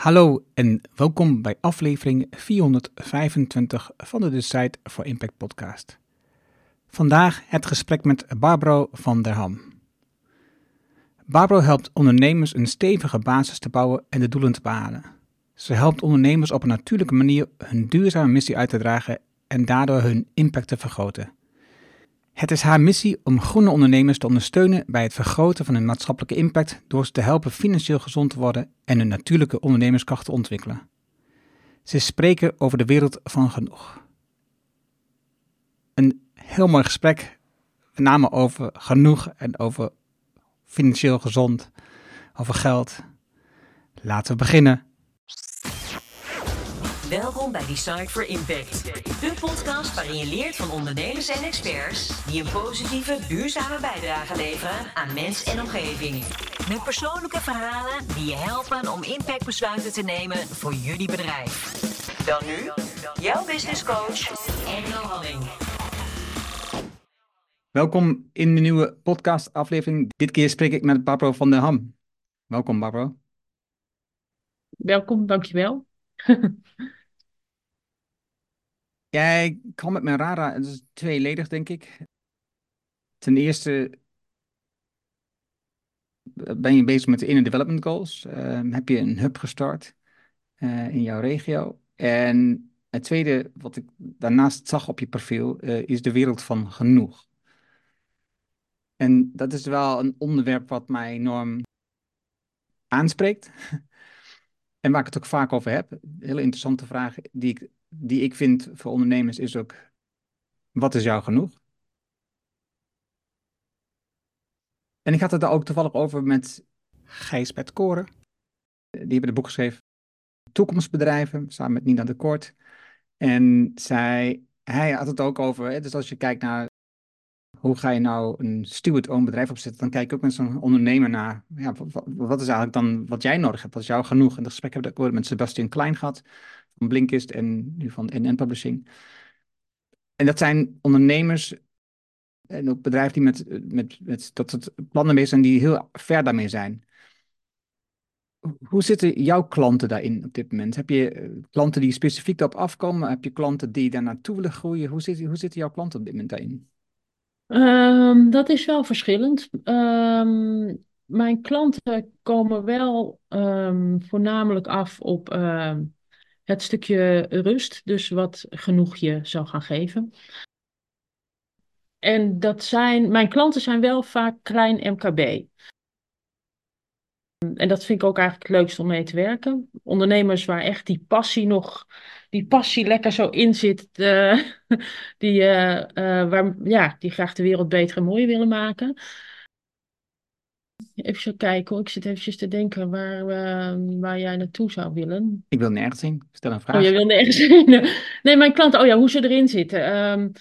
Hallo en welkom bij aflevering 425 van de Decide for Impact podcast. Vandaag het gesprek met Barbro van der Ham. Barbro helpt ondernemers een stevige basis te bouwen en de doelen te behalen. Ze helpt ondernemers op een natuurlijke manier hun duurzame missie uit te dragen en daardoor hun impact te vergroten. Het is haar missie om groene ondernemers te ondersteunen bij het vergroten van hun maatschappelijke impact door ze te helpen financieel gezond te worden en hun natuurlijke ondernemerskracht te ontwikkelen. Ze spreken over de wereld van genoeg. Een heel mooi gesprek, met name over genoeg en over financieel gezond, over geld. Laten we beginnen. Welkom bij Decide for Impact, de podcast waarin je leert van ondernemers en experts die een positieve, duurzame bijdrage leveren aan mens en omgeving. Met persoonlijke verhalen die je helpen om impactbesluiten te nemen voor jullie bedrijf. Dan nu, jouw business coach, Engel Halling. Welkom in de nieuwe podcast aflevering. Dit keer spreek ik met Barbro van der Ham. Welkom Barbro. Welkom, dankjewel. Jij kwam met mijn RARA, het is tweeledig denk ik. Ten eerste ben je bezig met de Inner Development Goals. Ehm, heb je een hub gestart eh, in jouw regio. En het tweede wat ik daarnaast zag op je profiel eh, is de wereld van genoeg. En dat is wel een onderwerp wat mij enorm aanspreekt. En waar ik het ook vaak over heb. Een hele interessante vraag die ik, die ik vind voor ondernemers is ook: wat is jou genoeg? En ik had het daar ook toevallig over met Gijs Bert Koren. Die hebben het boek geschreven Toekomstbedrijven, samen met Nina de Kort. En zij, hij had het ook over, dus als je kijkt naar hoe ga je nou een steward-owned bedrijf opzetten, dan kijk ik ook met zo'n ondernemer naar, ja, wat, is eigenlijk dan wat jij nodig hebt, wat is jou genoeg? En dat gesprek heb ik met Sebastian Klein gehad, Blinkist en nu van NN Publishing. En dat zijn ondernemers en ook bedrijven die met, met, met dat het plannen mee zijn die heel ver daarmee zijn. Hoe zitten jouw klanten daarin op dit moment? Heb je eh, klanten die specifiek daarop afkomen? Heb je klanten die daar naartoe willen groeien? Hoe, zit, hoe zitten jouw klanten op dit moment daarin? Um, dat is wel verschillend. Um, mijn klanten komen wel um, voornamelijk af op het stukje rust, dus wat genoeg je zou gaan geven. En dat zijn, mijn klanten zijn wel vaak klein MKB. En dat vind ik ook eigenlijk het leukste om mee te werken. Ondernemers waar echt die passie nog, die passie lekker zo in zit, uh, die, uh, uh, waar, ja, die graag de wereld beter en mooier willen maken. Even kijken hoor, ik zit eventjes te denken waar, waar jij naartoe zou willen. Ik wil nergens zien, stel een vraag. Oh, je wil nergens zien. Nee, mijn klanten, oh ja, hoe ze erin zitten. Um,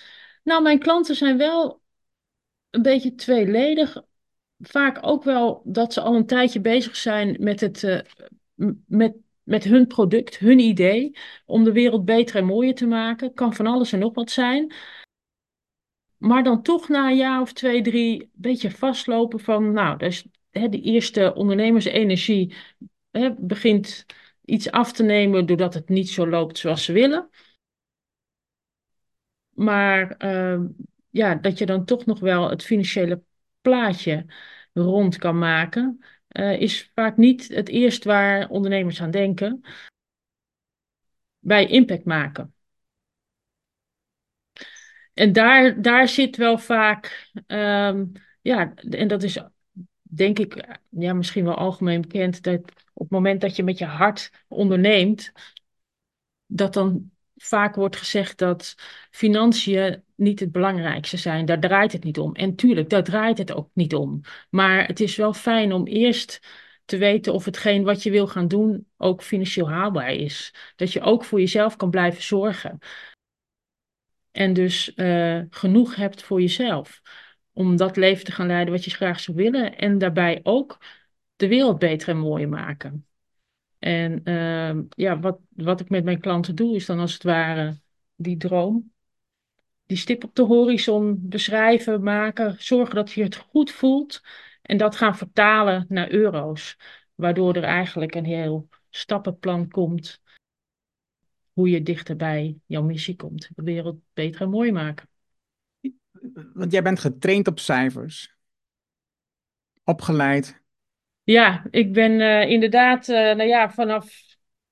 nou, mijn klanten zijn wel een beetje tweeledig vaak ook wel dat ze al een tijdje bezig zijn met, het, uh, met, met hun product, hun idee, om de wereld beter en mooier te maken. Kan van alles en nog wat zijn. Maar dan toch na een jaar of twee, drie, een beetje vastlopen van, nou, dus, hè, de eerste ondernemersenergie hè, begint iets af te nemen doordat het niet zo loopt zoals ze willen. Maar uh, ja, dat je dan toch nog wel het financiële plaatje rond kan maken, uh, is vaak niet het eerst waar ondernemers aan denken bij impact maken. En daar, daar zit wel vaak, um, ja, en dat is denk ik ja, misschien wel algemeen bekend, dat op het moment dat je met je hart onderneemt, dat dan vaak wordt gezegd dat financiën niet het belangrijkste zijn. Daar draait het niet om. En tuurlijk, daar draait het ook niet om. Maar het is wel fijn om eerst te weten of hetgeen wat je wil gaan doen ook financieel haalbaar is. Dat je ook voor jezelf kan blijven zorgen. En dus uh, genoeg hebt voor jezelf. Om dat leven te gaan leiden wat je graag zou willen. En daarbij ook de wereld beter en mooier maken. En uh, ja, wat, wat ik met mijn klanten doe, is dan als het ware die droom, die stip op de horizon beschrijven, maken, zorgen dat je het goed voelt en dat gaan vertalen naar euro's. Waardoor er eigenlijk een heel stappenplan komt. Hoe je dichter bij jouw missie komt. De wereld beter en mooi maken. Want jij bent getraind op cijfers. Opgeleid. Ja, ik ben uh, inderdaad, uh, nou ja, vanaf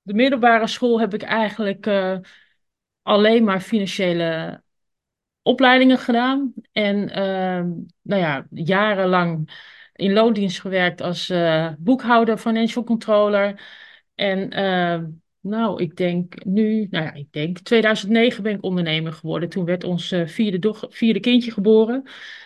de middelbare school heb ik eigenlijk uh, alleen maar financiële opleidingen gedaan. En ehm, nou ja, jarenlang in loondienst gewerkt als boekhouder, financial controller. En uh, nou, ik denk nu, nou ja, ik denk 2009 ben ik ondernemer geworden. Toen werd ons uh, vierde, vierde kindje geboren.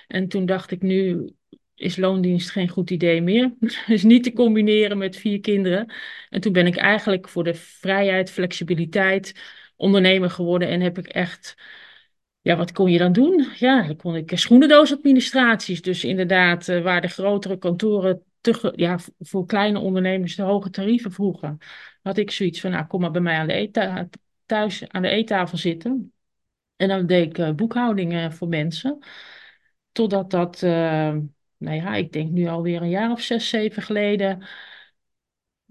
En toen dacht ik, nu is loondienst geen goed idee meer. dus niet te combineren met vier kinderen. En toen ben ik eigenlijk voor de vrijheid, flexibiliteit ondernemer geworden. En heb ik echt ja, wat kon je dan doen? Ja, dan kon ik schoenendoosadministraties. Dus inderdaad, uh, waar de grotere kantoren te, ja, voor kleine ondernemers de hoge tarieven vroegen, had ik zoiets van, nou, kom maar bij mij aan de thuis aan de eettafel zitten. En dan deed ik uh, boekhoudingen voor mensen. Totdat dat, uh, nou ja, ik denk nu alweer een jaar of zes, zeven geleden,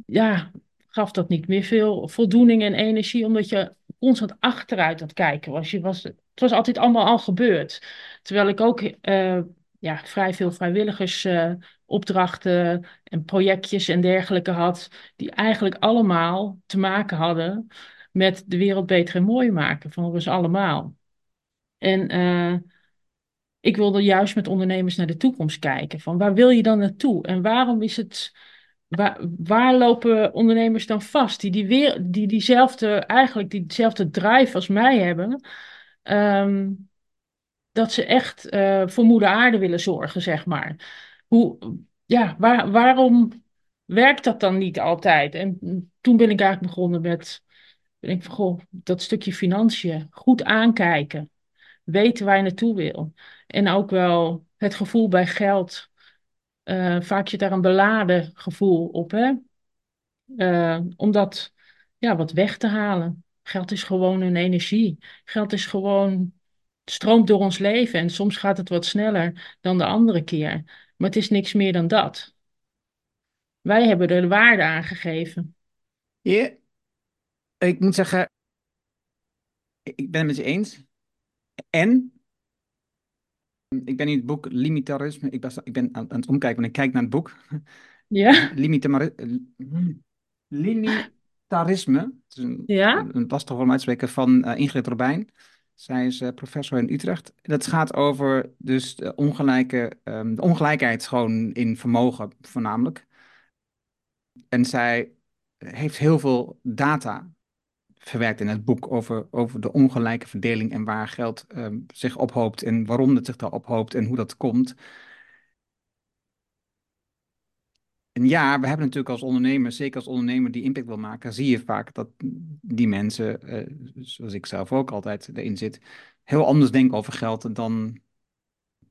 ja, gaf dat niet meer veel voldoening en energie, omdat je constant achteruit aan kijken was. Je was het was altijd allemaal al gebeurd. Terwijl ik ook uh, ja, vrij veel vrijwilligersopdrachten uh, en projectjes en dergelijke had, die eigenlijk allemaal te maken hadden met de wereld beter en mooi maken van ons allemaal. En uh, ik wilde juist met ondernemers naar de toekomst kijken. Van waar wil je dan naartoe? En waarom is het. Waar, waar lopen ondernemers dan vast? Die, die, weer, die diezelfde, eigenlijk diezelfde drive als mij hebben. Um, dat ze echt uh, voor moeder aarde willen zorgen, zeg maar. Hoe, ja, waar, waarom werkt dat dan niet altijd? En toen ben ik eigenlijk begonnen met, ben ik van, goh, dat stukje financiën goed aankijken. Weten waar je naartoe wil. En ook wel het gevoel bij geld. Uh, vaak zit daar een beladen gevoel op, hè? Uh, om dat ja, wat weg te halen. Geld is gewoon een energie. Geld is gewoon, stroomt door ons leven. En soms gaat het wat sneller dan de andere keer. Maar het is niks meer dan dat. Wij hebben er de waarde aan gegeven. Ja, ik moet zeggen, ik ben het met je eens. En ik ben in het boek Limitarisme. Ik ben, ik ben aan, aan het omkijken, want ik kijk naar het boek. Ja. Limitarisme. Het is een, ja? een lastig uitspreken van uh, Ingrid Robijn. Zij is uh, professor in Utrecht. Dat gaat over dus de, ongelijke, um, de ongelijkheid gewoon in vermogen voornamelijk. En zij heeft heel veel data verwerkt in het boek over, over de ongelijke verdeling en waar geld um, zich ophoopt en waarom het zich daar ophoopt en hoe dat komt. En ja, we hebben natuurlijk als ondernemer, zeker als ondernemer die impact wil maken, zie je vaak dat die mensen, uh, zoals ik zelf ook altijd erin zit, heel anders denken over geld dan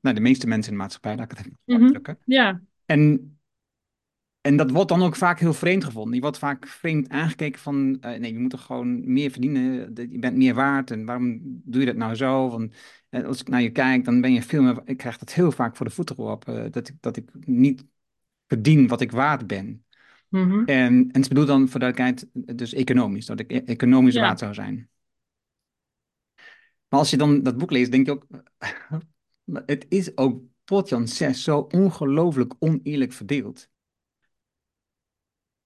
nou, de meeste mensen in de maatschappij, laat ik het even mm -hmm. Ja. En, en dat wordt dan ook vaak heel vreemd gevonden. Je wordt vaak vreemd aangekeken van, uh, nee, je moet er gewoon meer verdienen, je bent meer waard en waarom doe je dat nou zo? Want uh, als ik naar je kijk, dan ben je veel meer, ik krijg dat heel vaak voor de voeten geworpen, dat, ik, dat ik niet verdien wat ik waard ben. Mm -hmm. En, en ze bedoelt dan voor duidelijkheid dus economisch, dat ik e-, economisch ja. waard zou zijn. Maar als je dan dat boek leest, denk je ook, het is ook tot Jan 6 zo ongelooflijk oneerlijk verdeeld.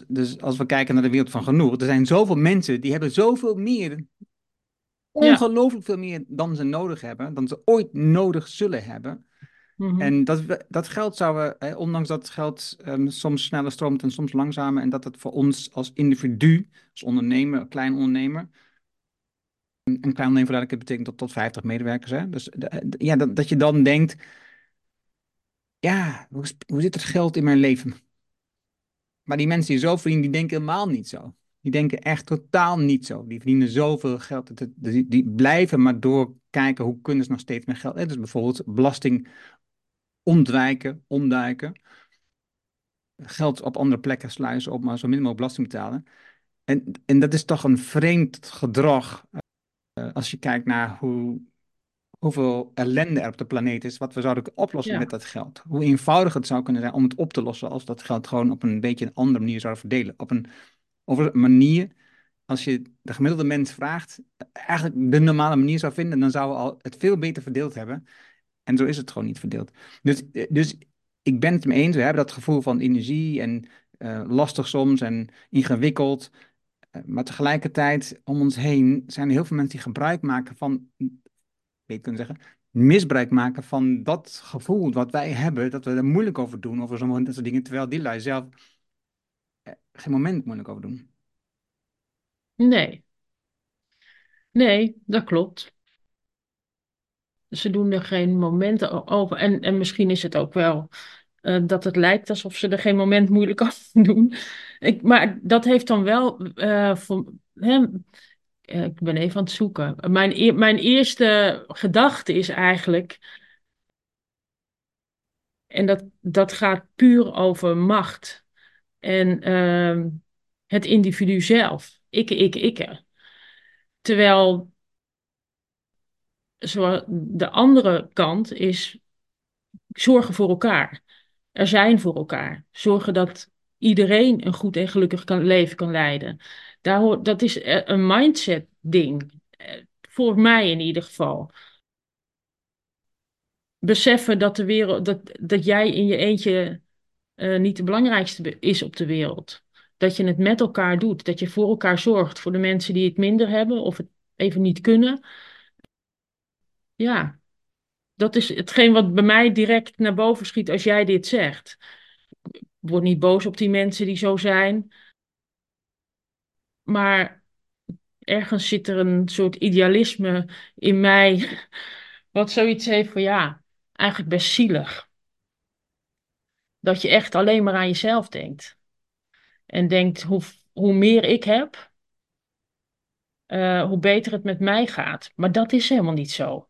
Dus als we kijken naar de wereld van genoeg, er zijn zoveel mensen die hebben zoveel meer, ongelooflijk veel meer dan ze nodig hebben, dan ze ooit nodig zullen hebben. -hmm. En dat, dat geld zouden, hè, ondanks dat geld um, soms sneller stroomt en soms langzamer, en dat het voor ons als individu, als ondernemer, klein ondernemer, een, een klein ondernemer, dat betekent tot, tot 50 medewerkers, hè? Dus de, ja, dat, dat je dan denkt, ja, hoe, hoe zit het geld in mijn leven? Maar die mensen die zo verdienen, die denken helemaal niet zo. Die denken echt totaal niet zo. Die verdienen zoveel geld. Die, die blijven maar doorkijken hoe kunnen ze nog steeds meer geld. Dus bijvoorbeeld belasting ontwijken, omduiken. Geld op andere plekken sluizen op, maar zo min mogelijk belasting betalen. En, en dat is toch een vreemd gedrag uh, als je kijkt naar hoe, hoeveel ellende er op de planeet is, wat we zouden oplossen ja. met dat geld. Hoe eenvoudig het zou kunnen zijn om het op te lossen als dat geld gewoon op een beetje een andere manier zou verdelen. Op een over een manier, als je de gemiddelde mens vraagt, eigenlijk de normale manier zou vinden, dan zouden we al het veel beter verdeeld hebben. En zo is het gewoon niet verdeeld. Dus, dus ik ben het me eens, we hebben dat gevoel van energie en uh, lastig soms en ingewikkeld. Uh, maar tegelijkertijd om ons heen zijn er heel veel mensen die gebruik maken van, weet kunnen zeggen, misbruik maken van dat gevoel wat wij hebben, dat we er moeilijk over doen, over zo'n soort dingen, terwijl die lui zelf uh, geen moment moeilijk over doen. Nee. Nee, dat klopt. Ze doen er geen momenten over. En, en misschien is het ook wel uh, dat het lijkt alsof ze er geen moment moeilijk over doen. Ik, maar dat heeft dan wel uh, hè, ik ben even aan het zoeken. Mijn, mijn eerste gedachte is eigenlijk. En dat, dat gaat puur over macht. En uh, het individu zelf. Ik, ik, ik. Terwijl de andere kant is zorgen voor elkaar. Er zijn voor elkaar. Zorgen dat iedereen een goed en gelukkig kan, leven kan leiden. Daar dat is eh, een mindset ding. Eh, voor mij in ieder geval. Beseffen dat, de wereld, dat, dat jij in je eentje uh, niet de belangrijkste is op de wereld. Dat je het met elkaar doet. Dat je voor elkaar zorgt. Voor de mensen die het minder hebben of het even niet kunnen. Ja, dat is hetgeen wat bij mij direct naar boven schiet als jij dit zegt. Word niet boos op die mensen die zo zijn. Maar ergens zit er een soort idealisme in mij. Wat zoiets heeft van ja, eigenlijk best zielig. Dat je echt alleen maar aan jezelf denkt. En denkt hoe, hoe meer ik heb, uh, hoe beter het met mij gaat. Maar dat is helemaal niet zo.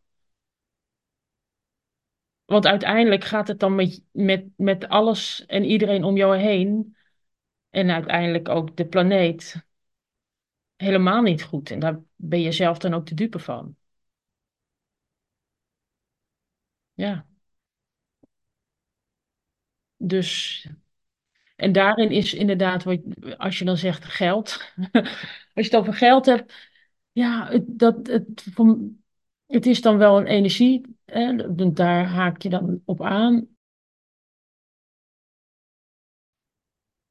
Want uiteindelijk gaat het dan met, met, met alles en iedereen om jou heen. En uiteindelijk ook de planeet. Helemaal niet goed. En daar ben je zelf dan ook de dupe van. Ja. Dus. En daarin is inderdaad, wat, als je dan zegt geld. als je het over geld hebt. Ja, dat, het, van, het is dan wel een energie, hè, daar haak je dan op aan.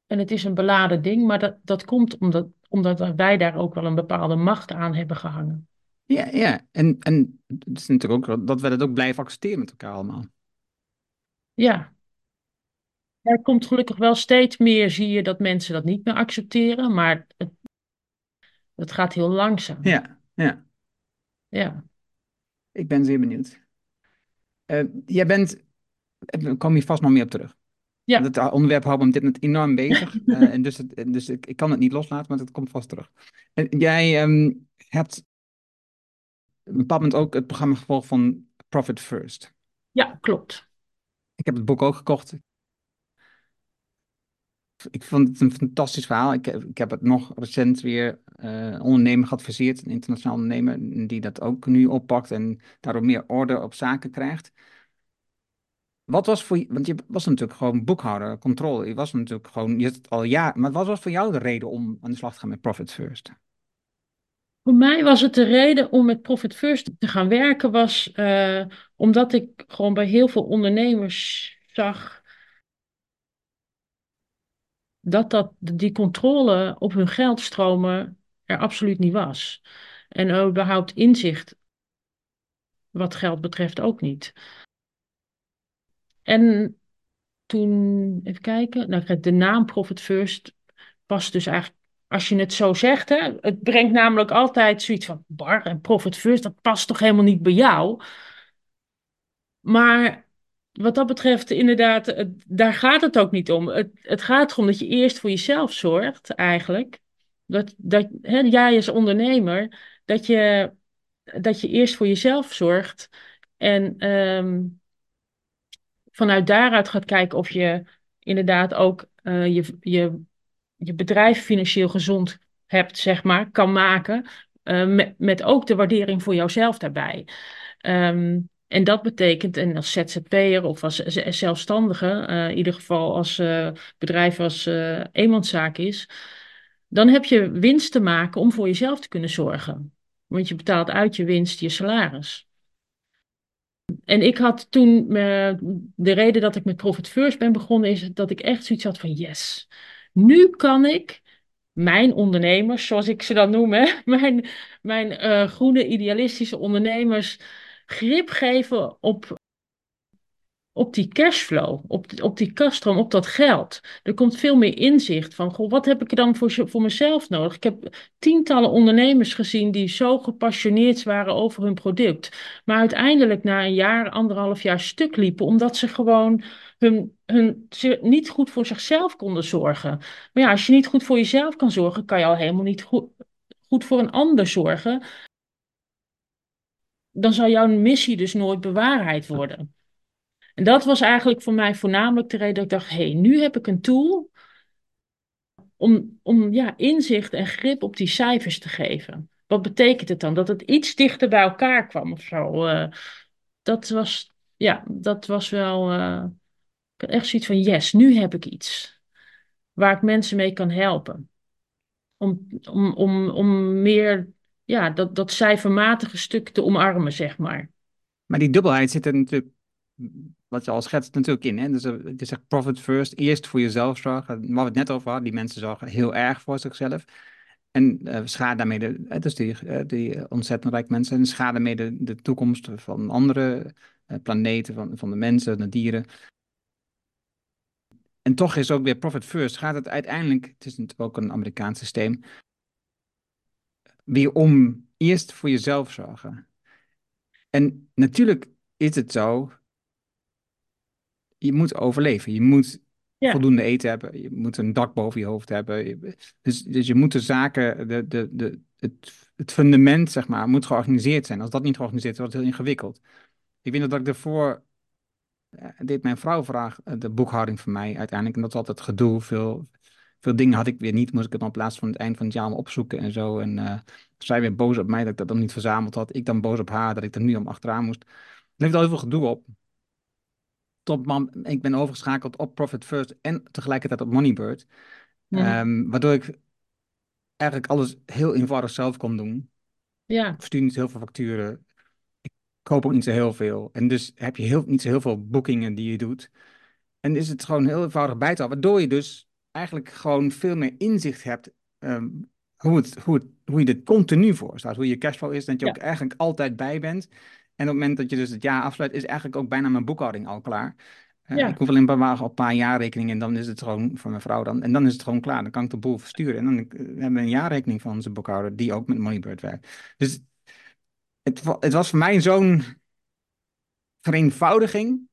En het is een beladen ding, maar dat, dat komt omdat, omdat wij daar ook wel een bepaalde macht aan hebben gehangen. Ja, ja. En, en het is natuurlijk ook dat we dat ook blijven accepteren met elkaar allemaal. Ja. Er komt gelukkig wel steeds meer, zie je, dat mensen dat niet meer accepteren, maar het, het gaat heel langzaam. Ja, ja. Ja. Ik ben zeer benieuwd. Uh, jij bent, daar kom je vast nog meer op terug. Ja. Het onderwerp houdt me op dit moment enorm bezig. uh, en dus het, dus ik, ik, kan het niet loslaten, maar het komt vast terug. En jij um, hebt op een bepaald moment ook het programma gevolgd van Profit First. Ja, klopt. Ik heb het boek ook gekocht ik vond het een fantastisch verhaal. Ik, ik heb het nog recent weer uh, ondernemer geadviseerd, een internationaal ondernemer, die dat ook nu oppakt en daardoor meer orde op zaken krijgt. Wat was voor je, want je was natuurlijk gewoon boekhouder, controle. Je was natuurlijk gewoon, je het al jaar, maar wat was voor jou de reden om aan de slag te gaan met Profit First? Voor mij was het de reden om met Profit First te gaan werken, was uh, omdat ik gewoon bij heel veel ondernemers zag dat, dat die controle op hun geldstromen er absoluut niet was. En überhaupt inzicht wat geld betreft ook niet. En toen, even kijken, nou, de naam Profit First past dus eigenlijk, als je het zo zegt, hè, het brengt namelijk altijd zoiets van bar en Profit First, dat past toch helemaal niet bij jou. Maar wat dat betreft, inderdaad, daar gaat het ook niet om. Het, het gaat erom dat je eerst voor jezelf zorgt, eigenlijk. Dat, dat hè, jij als ondernemer, dat je, dat je eerst voor jezelf zorgt. En um, vanuit daaruit gaat kijken of je inderdaad ook uh, je, je, je bedrijf financieel gezond hebt, zeg maar, kan maken. Met, met ook de waardering voor jouzelf daarbij. Um, en dat betekent, en als ZZP'er of als zelfstandige, uh, in ieder geval als uh, bedrijf als uh, eenmanszaak is, dan heb je winst te maken om voor jezelf te kunnen zorgen. Want je betaalt uit je winst je salaris. En ik had toen, de reden dat ik met Profit First ben begonnen, is dat ik echt zoiets had van yes, nu kan ik mijn ondernemers, zoals ik ze dan noem, mijn, mijn groene idealistische ondernemers, grip geven op op die cashflow, op, op die kaststroom, op dat geld. Er komt veel meer inzicht van, goh, wat heb ik dan voor, voor mezelf nodig? Ik heb tientallen ondernemers gezien die zo gepassioneerd waren over hun product, maar uiteindelijk na een jaar, anderhalf jaar stuk liepen, omdat ze gewoon hun, hun, niet goed voor zichzelf konden zorgen. Maar ja, als je niet goed voor jezelf kan zorgen, kan je al helemaal niet goed, goed voor een ander zorgen. Dan zal jouw missie dus nooit bewaarheid worden. En dat was eigenlijk voor mij voornamelijk de reden dat ik dacht, hé, hey, nu heb ik een tool om, om ja, inzicht en grip op die cijfers te geven. Wat betekent het dan? Dat het iets dichter bij elkaar kwam of zo. Uh, dat was, ja, dat was wel uh, echt zoiets van, yes, nu heb ik iets waar ik mensen mee kan helpen. Om, om, om, om meer ja, dat, dat cijfermatige stuk te omarmen, zeg maar. Maar die dubbelheid zit er natuurlijk wat je al schetst natuurlijk in. Hè? Dus het is profit first, eerst voor jezelf zorgen. Waar we het net over hadden, die mensen zorgen heel erg voor zichzelf. En uh, schade daarmee, de, dus die, die ontzettend rijk mensen, en schade daarmee de, de toekomst van andere planeten, van, van de mensen, de dieren. En toch is ook weer profit first, gaat het uiteindelijk, het is natuurlijk ook een Amerikaans systeem, weer om eerst voor jezelf zorgen. En natuurlijk is het zo je moet overleven. Je moet voldoende eten hebben. Je moet een dak boven je hoofd hebben. Dus, dus je moet de zaken, de, de, de, het, het fundament, zeg maar, moet georganiseerd zijn. Als dat niet georganiseerd is, wordt het heel ingewikkeld. Ik weet dat ik ervoor uh, deed mijn vrouw vraag eh, de boekhouding voor mij uiteindelijk. En dat is altijd gedoe. Veel, veel dingen had ik weer niet. Moest ik het dan plaats van het eind van het jaar opzoeken en zo. En uh, zij weer boos op mij dat ik dat dan niet verzameld had. Ik dan boos op haar dat ik er nu om achteraan moest. Er levert al heel veel gedoe op topman. Ik ben overgeschakeld op Profit First en tegelijkertijd op Moneybird. Ehm, waardoor ik eigenlijk alles heel eenvoudig zelf kon doen. Ja. Ik verstuur niet heel veel facturen. Ik koop ook niet zo heel veel. En dus heb je heel, niet zo heel veel boekingen die je doet. En is het gewoon heel eenvoudig bij te houden. Waardoor je dus eigenlijk gewoon veel meer inzicht hebt ehm, hoe, het, hoe, het, hoe je dit continu voor staat. Hoe je cashflow is. Dat je ook eigenlijk altijd bij bent. En op het moment dat je dus het jaar afsluit, is eigenlijk ook bijna mijn boekhouding al klaar. Uh, Ik hoef alleen een paar, op een paar jaarrekeningen en dan is het gewoon voor mijn vrouw dan. En dan is het gewoon klaar. Dan kan ik de boel versturen. En dan uh, hebben we een jaarrekening van onze boekhouder die ook met Moneybird werkt. Dus het, het was voor mij zo'n vereenvoudiging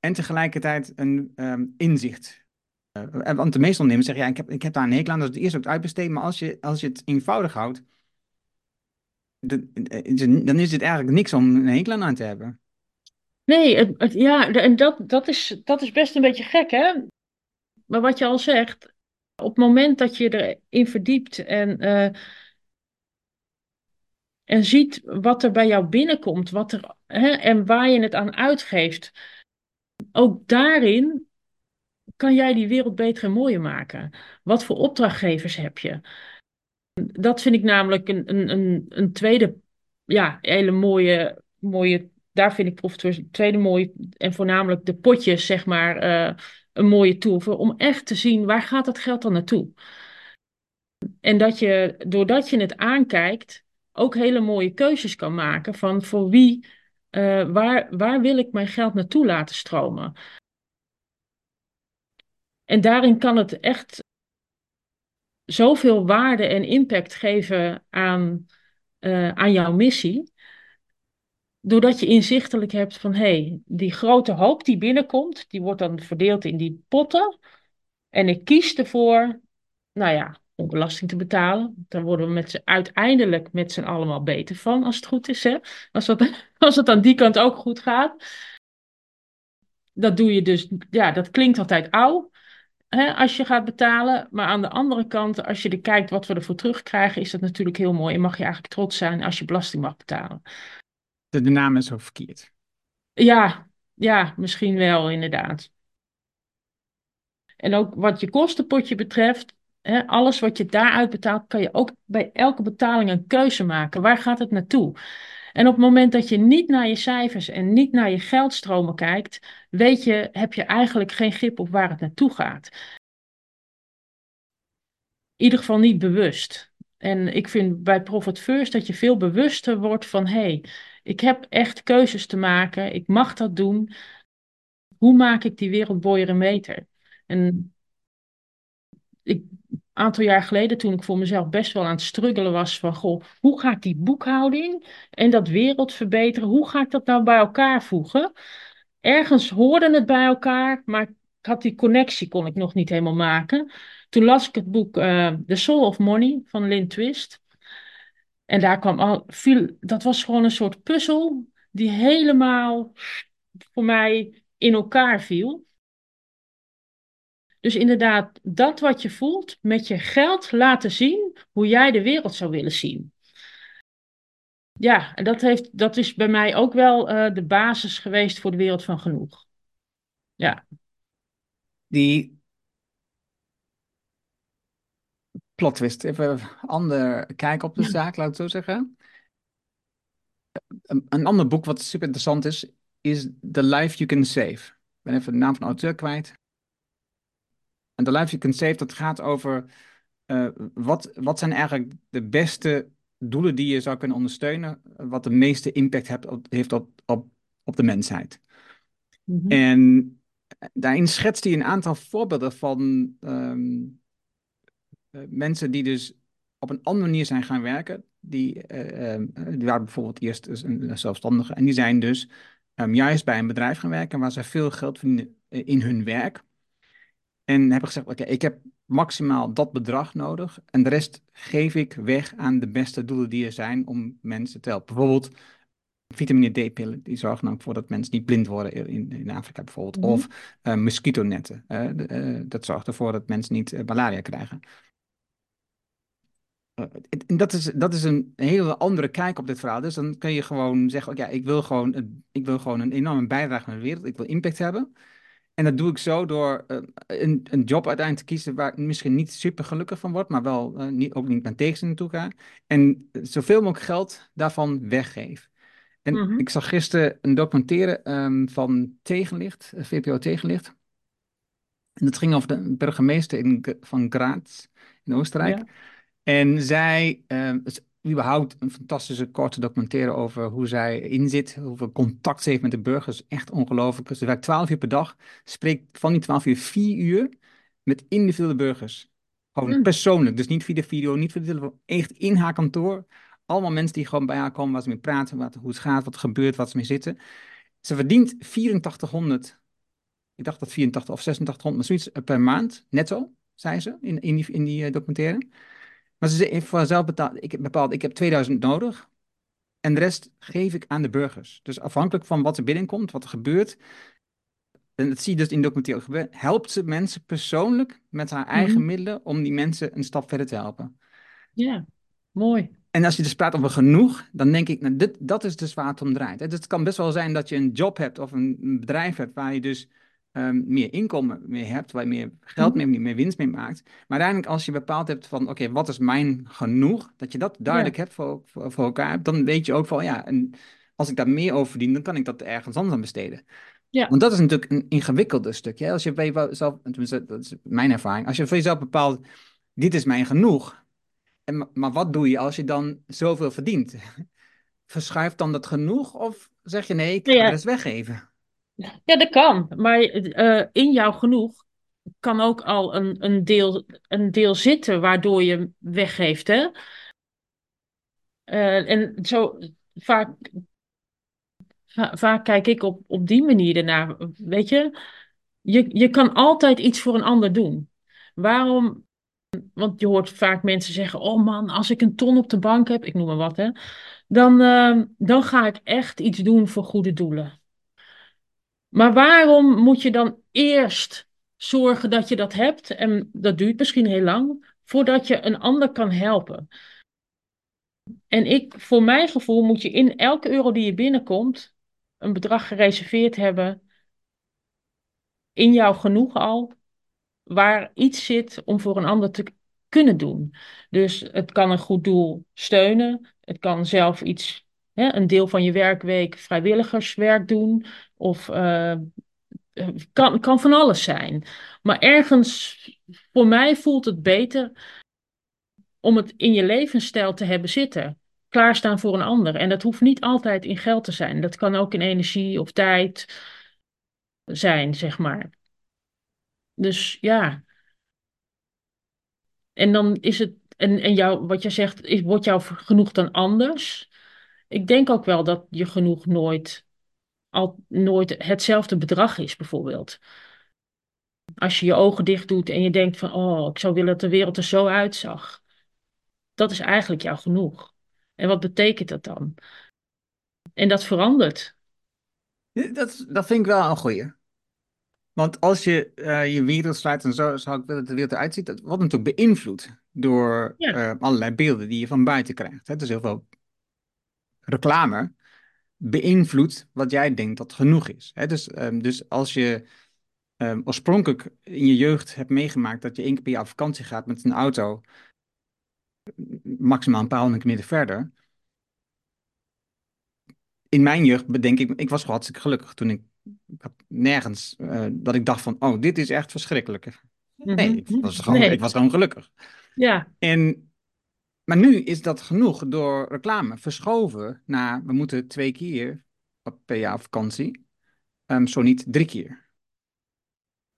en tegelijkertijd een um, inzicht. Uh, want de meeste ondernemers zeggen, ja, ik heb, ik heb daar een hekel aan, is het eerst ook uitbesteed. Maar als je, als je het eenvoudig houdt, dan is het eigenlijk niks om een hekel aan te hebben. Nee, het, ja, en dat, dat, is, dat is best een beetje gek, hè? Maar wat je al zegt, op het moment dat je erin verdiept en, uh, en ziet wat er bij jou binnenkomt, wat er, hè, en waar je het aan uitgeeft, ook daarin kan jij die wereld beter en mooier maken. Wat voor opdrachtgevers heb je? Dat vind ik namelijk een, een, een, een tweede, ja, hele mooie, mooie, daar vind ik een tweede mooie, en voornamelijk de potjes, zeg maar, uh, een mooie tool voor, om echt te zien, waar gaat dat geld dan naartoe? En dat je, doordat je het aankijkt, ook hele mooie keuzes kan maken van voor wie, uh, waar, waar wil ik mijn geld naartoe laten stromen? En daarin kan het echt zoveel waarde en impact geven aan, uh, aan jouw missie. Doordat je inzichtelijk hebt van hé, hey, die grote hoop die binnenkomt, die wordt dan verdeeld in die potten. En ik kies ervoor, nou ja, om belasting te betalen. Daar worden we met z'n, uiteindelijk met z'n allemaal beter van, als het goed is. Hè? Als, dat, als het aan die kant ook goed gaat. Dat doe je dus, ja, dat klinkt altijd oud hè, als je gaat betalen. Maar aan de andere kant, als je er kijkt wat we ervoor terugkrijgen, is dat natuurlijk heel mooi. En mag je eigenlijk trots zijn als je belasting mag betalen. De, de naam is zo verkeerd. Ja, ja, misschien wel, inderdaad. En ook wat je kostenpotje betreft, hè, alles wat je daaruit betaalt, kan je ook bij elke betaling een keuze maken. Waar gaat het naartoe? En op het moment dat je niet naar je cijfers en niet naar je geldstromen kijkt, weet je, heb je eigenlijk geen grip op waar het naartoe gaat. In ieder geval niet bewust. En ik vind bij Profit First dat je veel bewuster wordt van hé, hey, ik heb echt keuzes te maken, ik mag dat doen. Hoe maak ik die wereld mooier en beter? En ik, aantal jaar geleden, toen ik voor mezelf best wel aan het struggelen was van, goh, hoe ga ik die boekhouding en dat wereld verbeteren, hoe ga ik dat nou bij elkaar voegen? Ergens hoorde het bij elkaar, maar ik had die connectie kon ik nog niet helemaal maken. Toen las ik het boek uh, The Soul of Money van Lynn Twist. En daar kwam al viel, dat was gewoon een soort puzzel die helemaal voor mij in elkaar viel. Dus inderdaad, dat wat je voelt, met je geld laten zien hoe jij de wereld zou willen zien. Ja, en dat, heeft, dat is bij mij ook wel uh, de basis geweest voor de wereld van genoeg. Ja. Die plot twist, even een ander kijk op de zaak, laat ik het zo zeggen. Een, een, ander boek wat super interessant is, is The Life You Can Save. Ik ben even de naam van de auteur kwijt. En The Life You Can Save, dat gaat over uh, wat, wat zijn eigenlijk de beste doelen die je zou kunnen ondersteunen, wat de meeste impact heeft op, heeft op, op, op de mensheid. Mm -hmm. En daarin schetst hij een aantal voorbeelden van um, uh, mensen die dus op een andere manier zijn gaan werken. Die, uh, uh, die waren bijvoorbeeld eerst dus een zelfstandige en die zijn dus um, juist bij een bedrijf gaan werken waar ze veel geld verdienen in hun werk. En hebben gezegd, oké, okay, ik heb maximaal dat bedrag nodig en de rest geef ik weg aan de beste doelen die er zijn om mensen te helpen. Bijvoorbeeld vitamine D-pillen, die zorgen namelijk voor dat mensen niet blind worden in, in Afrika bijvoorbeeld. Mm -hmm. Of uh, mosquitonetten, uh, uh, dat zorgt ervoor dat mensen niet malaria krijgen. En dat is, dat is een hele andere kijk op dit verhaal. Dus dan kun je gewoon zeggen, oké, okay, ik, wil gewoon, ik wil gewoon een enorme bijdrage naar de wereld. Ik wil impact hebben. En dat doe ik zo door uh, een, een job uiteindelijk te kiezen waar ik misschien niet super gelukkig van word, maar wel uh, niet, ook niet mijn tegenstander toe ga. En zoveel mogelijk geld daarvan weggeef. En mm -hmm. ik zag gisteren een documentaire um, van Tegenlicht, VPO Tegenlicht. En dat ging over de burgemeester in, van Graz in Oostenrijk. Ja. En zij, uh, überhaupt een fantastische korte documentaire over hoe zij inzit, hoeveel contact ze heeft met de burgers. Echt ongelooflijk. Ze werkt twaalf uur per dag, spreekt van die twaalf uur vier uur met individuele burgers. Gewoon mm. persoonlijk, dus niet via de video, niet via de telefoon, echt in haar kantoor. Allemaal mensen die gewoon bij haar komen, waar ze mee praten, wat, hoe het gaat, wat er gebeurt, wat ze mee zitten. Ze verdient 8400, ik dacht dat 84 of 8600, maar zoiets per maand, netto, zei ze in, in die, in die uh, documentaire. Maar ze heeft voor zichzelf bepaald, ik heb bepaald, ik heb 2000 nodig. En de rest geef ik aan de burgers. Dus afhankelijk van wat er binnenkomt, wat er gebeurt. En dat zie je dus in de documentaire gebeuren. Helpt ze mensen persoonlijk met haar eigen mm-hmm. middelen om die mensen een stap verder te helpen. Ja, mooi. En als je dus praat over genoeg, dan denk ik, nou, dit, dat is dus waar het om draait. Dus het kan best wel zijn dat je een job hebt of een bedrijf hebt waar je dus um, meer inkomen mee hebt, waar je meer geld mee, meer winst mee maakt. Maar uiteindelijk als je bepaald hebt van, oké, okay, wat is mijn genoeg? Dat je dat duidelijk ja. hebt voor, voor, voor, elkaar, dan weet je ook van, ja, en als ik daar meer over verdien, dan kan ik dat ergens anders aan besteden. Ja. Want dat is natuurlijk een ingewikkelde stukje. Als je bij jezelf, tenminste, dat is mijn ervaring, als je voor jezelf bepaalt, dit is mijn genoeg. En, maar wat doe je als je dan zoveel verdient? Verschuift dan dat genoeg of zeg je nee, ik ga ja. het weggeven? Ja, dat kan. Maar uh, in jouw genoeg kan ook al een, een, deel, een deel zitten waardoor je weggeeft. Hè? Uh, en zo vaak, va vaak kijk ik op, op die manier ernaar. Weet je, je, je kan altijd iets voor een ander doen. Waarom? Want je hoort vaak mensen zeggen: Oh man, als ik een ton op de bank heb, ik noem maar wat, hè, dan, uh, dan ga ik echt iets doen voor goede doelen. Maar waarom moet je dan eerst zorgen dat je dat hebt, en dat duurt misschien heel lang, voordat je een ander kan helpen? En ik, voor mijn gevoel, moet je in elke euro die je binnenkomt, een bedrag gereserveerd hebben, in jouw genoeg al, waar iets zit om voor een ander te, kunnen doen. Dus het kan een goed doel steunen. Het kan zelf iets, een deel van je werkweek vrijwilligerswerk doen. Of uh, kan, kan van alles zijn. Maar ergens, voor mij voelt het beter om het in je levensstijl te hebben zitten. Klaarstaan voor een ander. En dat hoeft niet altijd in geld te zijn. Dat kan ook in energie of tijd zijn, zeg maar. Dus ja. En dan is het, en, en jou, wat je zegt, is, wordt jouw genoeg dan anders? Ik denk ook wel dat je genoeg nooit, al, nooit hetzelfde bedrag is, bijvoorbeeld. Als je je ogen dicht doet en je denkt van, oh, ik zou willen dat de wereld er zo uitzag. Dat is eigenlijk jouw genoeg. En wat betekent dat dan? En dat verandert. Dat, dat vind ik wel een goeie. Want als je uh, je wereld sluit en zo zou ik willen dat de wereld eruit ziet, dat wordt natuurlijk beïnvloed door uh, allerlei beelden die je van buiten krijgt. Hè? Dus heel veel reclame beïnvloedt wat jij denkt dat genoeg is. Hè? Dus, um, dus als je um, oorspronkelijk in je jeugd hebt meegemaakt dat je één keer per jaar op vakantie gaat met een auto, maximaal een paar honderd kilometer verder. In mijn jeugd bedenk ik, ik was gewoon hartstikke gelukkig toen ik ik had nergens uh, dat ik dacht van, oh, dit is echt verschrikkelijk. Nee, mm -hmm. ik, was gewoon, nee. ik was gewoon gelukkig. Ja. En, maar nu is dat genoeg door reclame verschoven naar, we moeten twee keer per jaar vakantie, um, zo niet drie keer.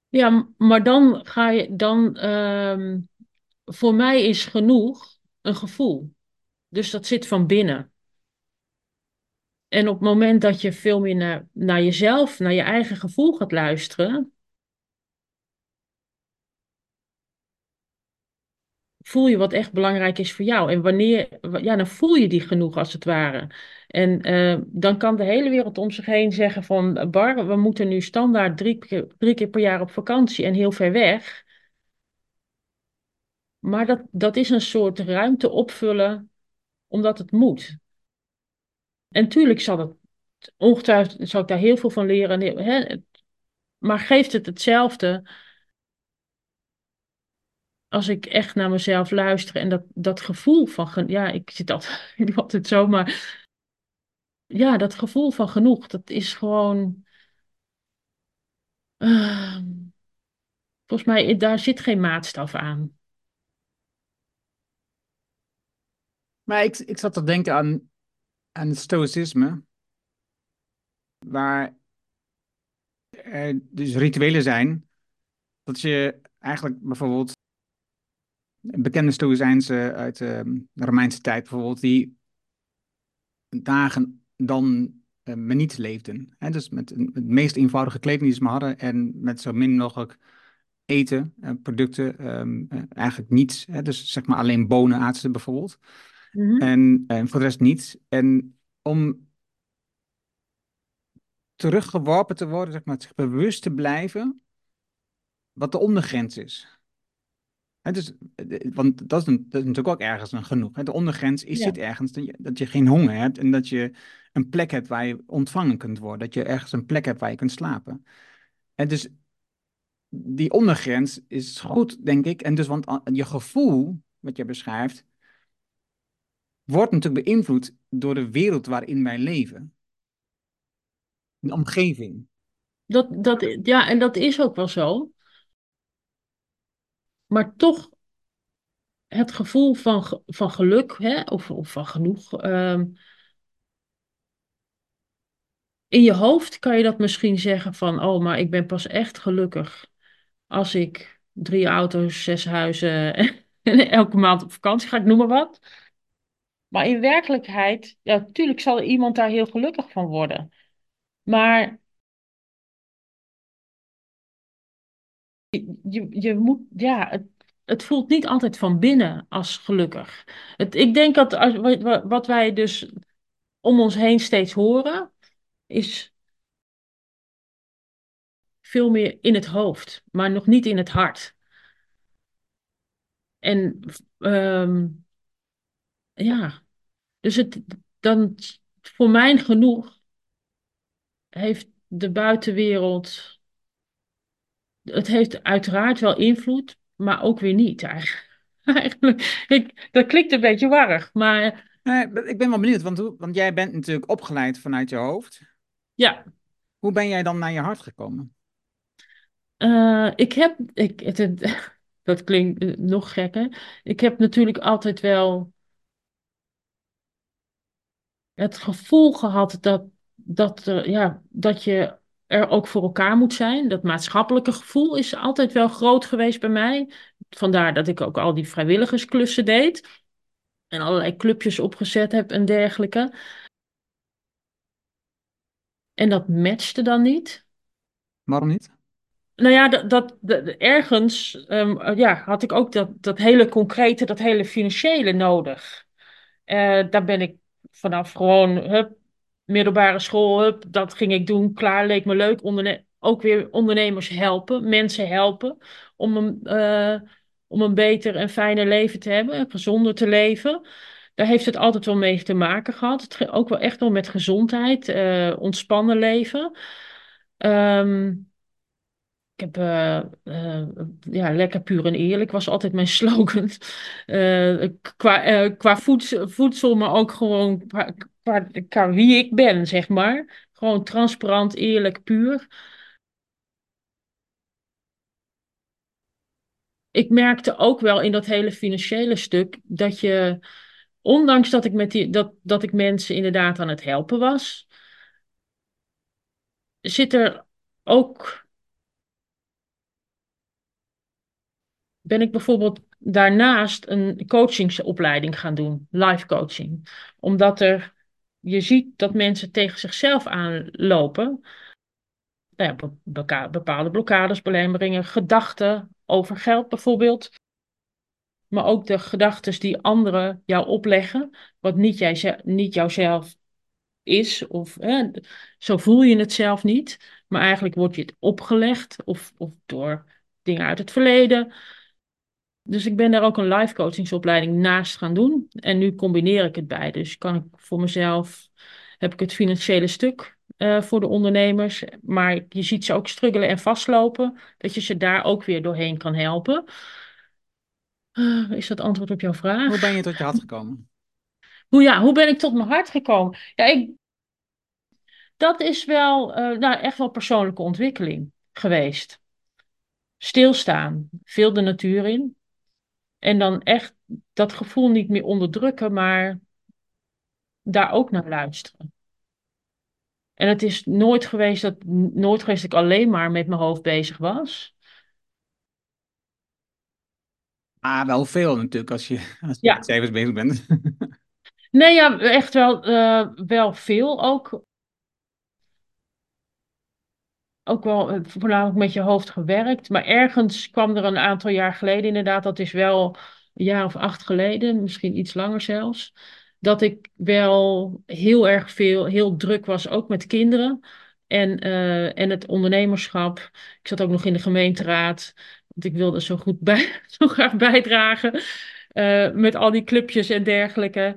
Ja, maar dan ga je, dan, um, voor mij is genoeg een gevoel. Dus dat zit van binnen. En op het moment dat je veel meer naar, naar jezelf, naar je eigen gevoel gaat luisteren, voel je wat echt belangrijk is voor jou. En wanneer, ja, dan voel je die genoeg als het ware. En uh, dan kan de hele wereld om zich heen zeggen van, Bar, we moeten nu standaard drie keer, drie keer per jaar op vakantie en heel ver weg. Maar dat, dat is een soort ruimte opvullen omdat het moet. En tuurlijk zal het, ongetwijfeld zal ik daar heel veel van leren. Hè? Maar geeft het hetzelfde als ik echt naar mezelf luister en dat, dat gevoel van, ja, ik zit altijd, ik zo, maar ja, dat gevoel van genoeg, dat is gewoon, uh, volgens mij, daar zit geen maatstaf aan. Maar ik, ik zat te denken aan aan het stoïcisme, waar dus rituelen zijn, dat je eigenlijk bijvoorbeeld bekende stoïcijnse uit de Romeinse tijd bijvoorbeeld, die dagen dan uh, niet leefden. Hè? Dus met het meest eenvoudige kleding die ze maar hadden en met zo min mogelijk eten, uh, producten, um, uh, eigenlijk niets. Hè? Dus zeg maar alleen bonen aten ze bijvoorbeeld. Mm -hmm. en, en voor de rest niets. En om teruggeworpen te worden, zeg maar, zich bewust te blijven wat de ondergrens is. He, dus, want dat is, een, dat is, natuurlijk ook ergens een genoeg. De ondergrens is ja. zit ergens dat je, dat je, geen honger hebt en dat je een plek hebt waar je ontvangen kunt worden. Dat je ergens een plek hebt waar je kunt slapen. En dus die ondergrens is goed, denk ik. En dus, want je gevoel, wat je beschrijft, wordt natuurlijk beïnvloed door de wereld waarin wij leven. De omgeving. Dat, dat, ja, en dat is ook wel zo. Maar toch, het gevoel van, van geluk, hè, of, of van genoeg. Um, in je hoofd kan je dat misschien zeggen van, oh, maar ik ben pas echt gelukkig als ik drie auto's, zes huizen en elke maand op vakantie ga, ik noem maar wat. Maar in werkelijkheid, ja, natuurlijk zal iemand daar heel gelukkig van worden. Maar je, je moet, ja, het, het voelt niet altijd van binnen als gelukkig. Het, ik denk dat als, wat, wij dus om ons heen steeds horen, is veel meer in het hoofd, maar nog niet in het hart. En um, ja, dus het, dan voor mijn genoeg heeft de buitenwereld. Het heeft uiteraard wel invloed, maar ook weer niet eigenlijk. Eigenlijk, ik, dat klinkt een beetje warrig, maar Nee, ik ben wel benieuwd, want, want jij bent natuurlijk opgeleid vanuit je hoofd. ja. Hoe ben jij dan naar je hart gekomen? Eh, ik heb, ik, het, het- dat klinkt eh, nog gekker. Ik heb natuurlijk altijd wel het gevoel gehad dat, dat, er, ja, dat je er ook voor elkaar moet zijn. Dat maatschappelijke gevoel is altijd wel groot geweest bij mij. Vandaar dat ik ook al die vrijwilligersklussen deed. En allerlei clubjes opgezet heb en dergelijke. En dat matchte dan niet. Waarom niet? Nou ja, dat, dat, dat- ergens ehm, eh, ja, had ik ook dat, dat hele concrete, dat hele financiële nodig. Eh, daar ben ik vanaf gewoon, hup, middelbare school, hup, dat ging ik doen. Klaar, leek me leuk. Ook weer ondernemers helpen, mensen helpen om een, eh, om een beter en fijner leven te hebben, en gezonder te leven. Daar heeft het altijd wel mee te maken gehad. Het ook wel echt wel met gezondheid, eh, ontspannen leven. Ehm ik heb eh, ja, lekker puur en eerlijk was altijd mijn slogan. Qua, qua voedsel, maar ook gewoon qua, qua wie ik ben, zeg maar. Gewoon transparant, eerlijk, puur. Ik merkte ook wel in dat hele financiële stuk dat je, ondanks dat ik, met die, dat, dat ik mensen inderdaad aan het helpen was, zit er ook ben ik bijvoorbeeld daarnaast een coachingsopleiding gaan doen, life coaching. Omdat er, je ziet dat mensen tegen zichzelf aanlopen. Nou ja, bepaalde blokkades, belemmeringen, gedachten over geld bijvoorbeeld. Maar ook de gedachten die anderen jou opleggen, wat niet, jij, niet jouzelf is. Of zo voel je het zelf niet. Maar eigenlijk wordt je het opgelegd of, of door dingen uit het verleden. Dus ik ben daar ook een life coachingsopleiding naast gaan doen. En nu combineer ik het bij. Dus kan ik voor mezelf, heb ik het financiële stuk eh, voor de ondernemers. Maar je ziet ze ook struggelen en vastlopen. Dat je ze daar ook weer doorheen kan helpen. Eh, is dat antwoord op jouw Hoe vraag? ben je tot je hart gekomen? Hoe, ja, hoe ben ik tot mijn hart gekomen? Ja, ik, dat is wel eh, nou, echt wel persoonlijke ontwikkeling geweest. Stilstaan, veel de natuur in. En dan echt dat gevoel niet meer onderdrukken, maar daar ook naar luisteren. En het is nooit geweest dat, nooit geweest dat ik alleen maar met mijn hoofd bezig was. Ah, wel veel natuurlijk als je, als je Ja. met cijfers bezig bent. Nee, ja, echt wel, eh, wel veel ook. Ook wel eh, voornamelijk met je hoofd gewerkt. Maar ergens kwam er een aantal jaar geleden, inderdaad, dat is wel een jaar of acht geleden, misschien iets langer zelfs. Dat ik wel heel erg veel, heel druk was, ook met kinderen. En, eh, en het ondernemerschap. Ik zat ook nog in de gemeenteraad. Want ik wilde zo goed bij, zo graag bijdragen. eh, met al die clubjes en dergelijke.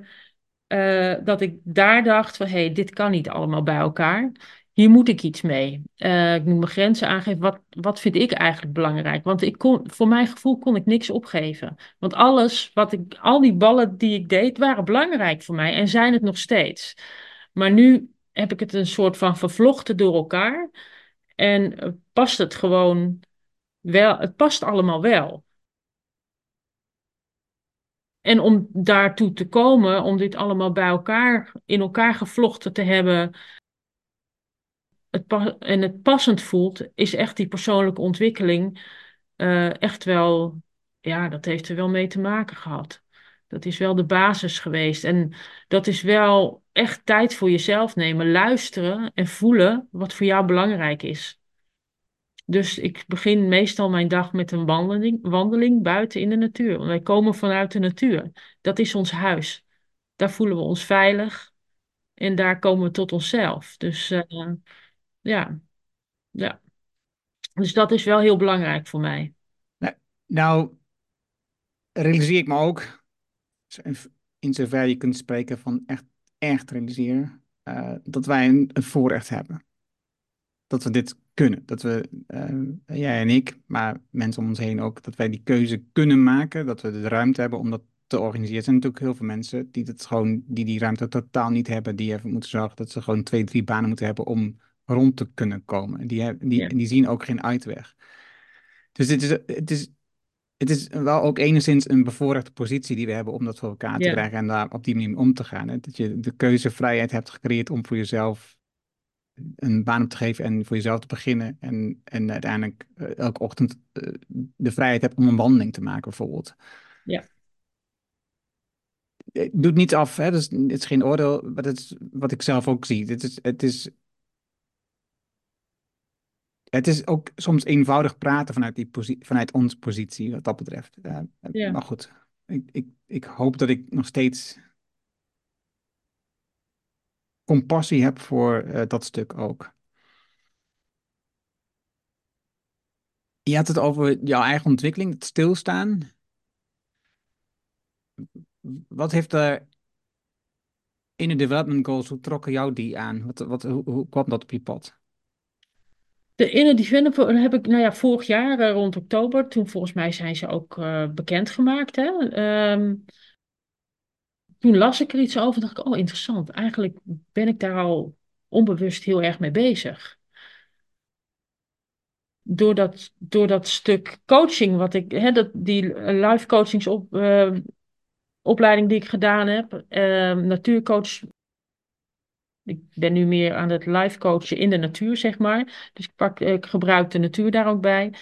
Dat ik daar dacht van, hé, hey, dit kan niet allemaal bij elkaar. Hier moet ik iets mee. Eh, ik moet mijn grenzen aangeven. Wat, wat vind ik eigenlijk belangrijk? Want ik kon, voor mijn gevoel kon ik niks opgeven. Want alles wat ik, al die ballen die ik deed, waren belangrijk voor mij en zijn het nog steeds. Maar nu heb ik het een soort van vervlochten door elkaar. En eh, past het gewoon wel, het past allemaal wel. En om daartoe te komen, om dit allemaal bij elkaar, in elkaar gevlochten te hebben, het en het passend voelt, is echt die persoonlijke ontwikkeling eh, echt wel, ja, dat heeft er wel mee te maken gehad. Dat is wel de basis geweest. En dat is wel echt tijd voor jezelf nemen, luisteren en voelen wat voor jou belangrijk is. Dus ik begin meestal mijn dag met een wandeling, wandeling buiten in de natuur. Want wij komen vanuit de natuur. Dat is ons huis. Daar voelen we ons veilig en daar komen we tot onszelf. Dus eh, ja, ja. Dus dat is wel heel belangrijk voor mij. Nou, nou, realiseer ik me ook, in zover je kunt spreken van echt, echt realiseren, uh, dat wij een, een voorrecht hebben. Dat we dit kunnen. Dat we, uh, jij en ik, maar mensen om ons heen ook, dat wij die keuze kunnen maken. Dat we de ruimte hebben om dat te organiseren. Er zijn natuurlijk heel veel mensen die, het gewoon, die die ruimte totaal niet hebben. Die even moeten zorgen dat ze gewoon twee, drie banen moeten hebben om rond te kunnen komen. Die, die, die zien ook geen uitweg. Dus dit is, het, is, het is wel ook enigszins een bevoorrechte positie die we hebben om dat voor elkaar te krijgen en daar op die manier om te gaan. Hè? Dat je de keuzevrijheid hebt gecreëerd om voor jezelf een baan op te geven en voor jezelf te beginnen. En, en uiteindelijk uh, elke ochtend uh, de vrijheid hebt om een wandeling te maken, bijvoorbeeld. Ja. Het doet niets af, hè? Dus, het is geen oordeel, maar dat is wat ik zelf ook zie. Het is, het is het is ook soms eenvoudig praten vanuit, die vanuit onze positie, wat dat betreft. Uh, ja. Maar goed, ik, ik, ik hoop dat ik nog steeds compassie heb voor uh, dat stuk ook. Je had het over jouw eigen ontwikkeling, het stilstaan. Wat heeft er in de development goals, hoe trokken jou die aan? Wat, wat, hoe, hoe kwam dat op je pad? De Inner Developer heb ik, nou ja, vorig jaar uh, rond oktober, toen volgens mij zijn ze ook uh, bekendgemaakt. Hè? Um, toen las ik er iets over en dacht ik, oh interessant, eigenlijk ben ik daar al onbewust heel erg mee bezig. Door dat, door dat stuk coaching, wat ik, hè, dat, die live coachings op, uh, die ik gedaan heb, natuurcoach ik ben nu meer aan het live coachen in de natuur, zeg maar. Dus ik, pak, ik gebruik de natuur daar ook bij.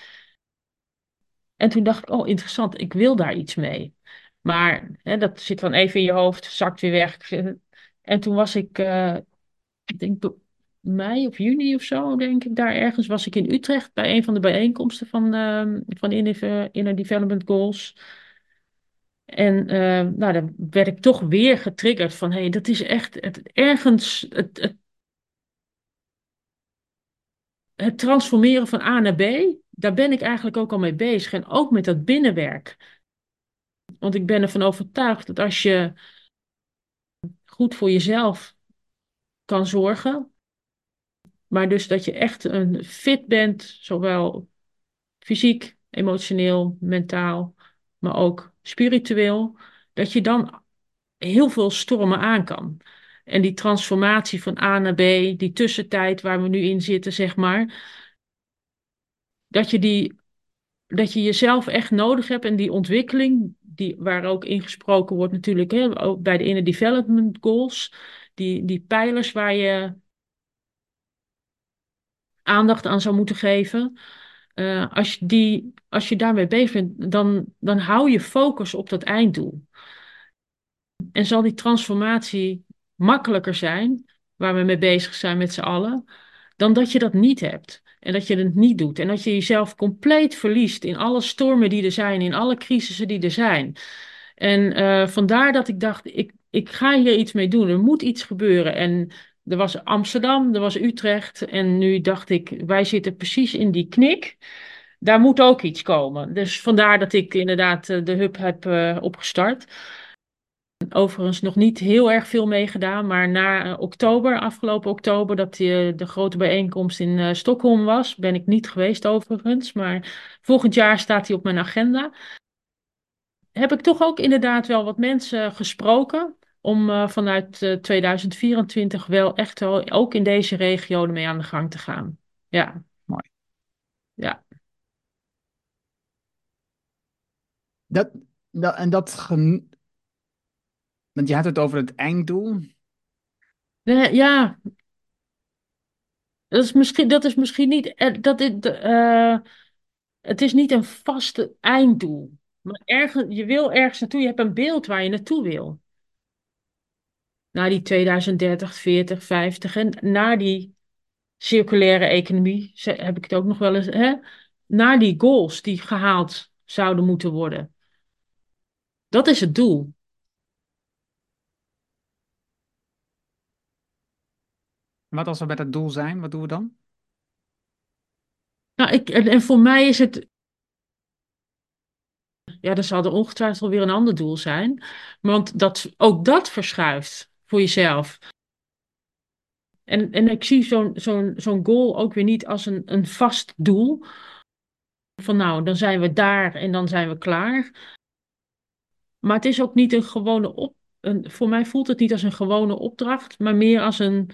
En toen dacht ik, oh interessant, ik wil daar iets mee. Maar hè, dat zit dan even in je hoofd, zakt weer weg. En toen was ik, uh, ik denk mei of juni of zo, denk ik, daar ergens was ik in Utrecht bij een van de bijeenkomsten van, uh, van Inner Development Goals. En uh, nou, dan werd ik toch weer getriggerd van, hé, hey, dat is echt het, ergens het, het, het, transformeren van A naar B. Daar ben ik eigenlijk ook al mee bezig. En ook met dat binnenwerk. Want ik ben ervan overtuigd dat als je goed voor jezelf kan zorgen, maar dus dat je echt een fit bent, zowel fysiek, emotioneel, mentaal, maar ook spiritueel, dat je dan heel veel stormen aan kan. En die transformatie van A naar B, die tussentijd waar we nu in zitten, zeg maar, dat je, die, dat je jezelf echt nodig hebt en die ontwikkeling, die, waar ook ingesproken wordt natuurlijk, hè, ook bij de Inner Development Goals, die, die pijlers waar je aandacht aan zou moeten geven. Uh, als, je die, als je daarmee bezig bent, dan, dan hou je focus op dat einddoel. En zal die transformatie makkelijker zijn, waar we mee bezig zijn met z'n allen, dan dat je dat niet hebt. En dat je het niet doet. En dat je jezelf compleet verliest in alle stormen die er zijn, in alle crisissen die er zijn. En uh, vandaar dat ik dacht, ik, ik ga hier iets mee doen. Er moet iets gebeuren. En er was Amsterdam, er was Utrecht. En nu dacht ik, wij zitten precies in die knik. Daar moet ook iets komen. Dus vandaar dat ik inderdaad eh, de hub heb uh, opgestart. Overigens nog niet heel erg veel meegedaan, maar na uh, oktober, afgelopen oktober, dat die, de grote bijeenkomst in uh, Stockholm was, ben ik niet geweest overigens. Maar volgend jaar staat hij op mijn agenda. Heb ik toch ook inderdaad wel wat mensen gesproken om uh, vanuit uh, 2024 wel echt wel, ook in deze regio mee aan de gang te gaan. Ja. Mooi. Ja. Dat, dat, en dat, gen... want je had het over het einddoel. Nee, ja. Dat is misschien, dat is misschien niet, eh, dat dit, uh, het is niet een vaste einddoel. Maar ergens, je wil ergens naartoe, je hebt een beeld waar je naartoe wil naar die 2030, 40, 50 en naar die circulaire economie, heb ik het ook nog wel eens, hè? naar die goals die gehaald zouden moeten worden. Dat is het doel. Wat als we bij dat doel zijn, wat doen we dan? Nou, ik, en voor mij is het. Ja, dan zal er ongetwijfeld weer een ander doel zijn. Want dat, ook dat verschuift voor jezelf. En, en ik zie zo'n zo'n zo'n goal ook weer niet als een, een vast doel. Van nou, dan zijn we daar en dan zijn we klaar. Maar het is ook niet een gewone op. Een, voor mij voelt het niet als een gewone opdracht, maar meer als een,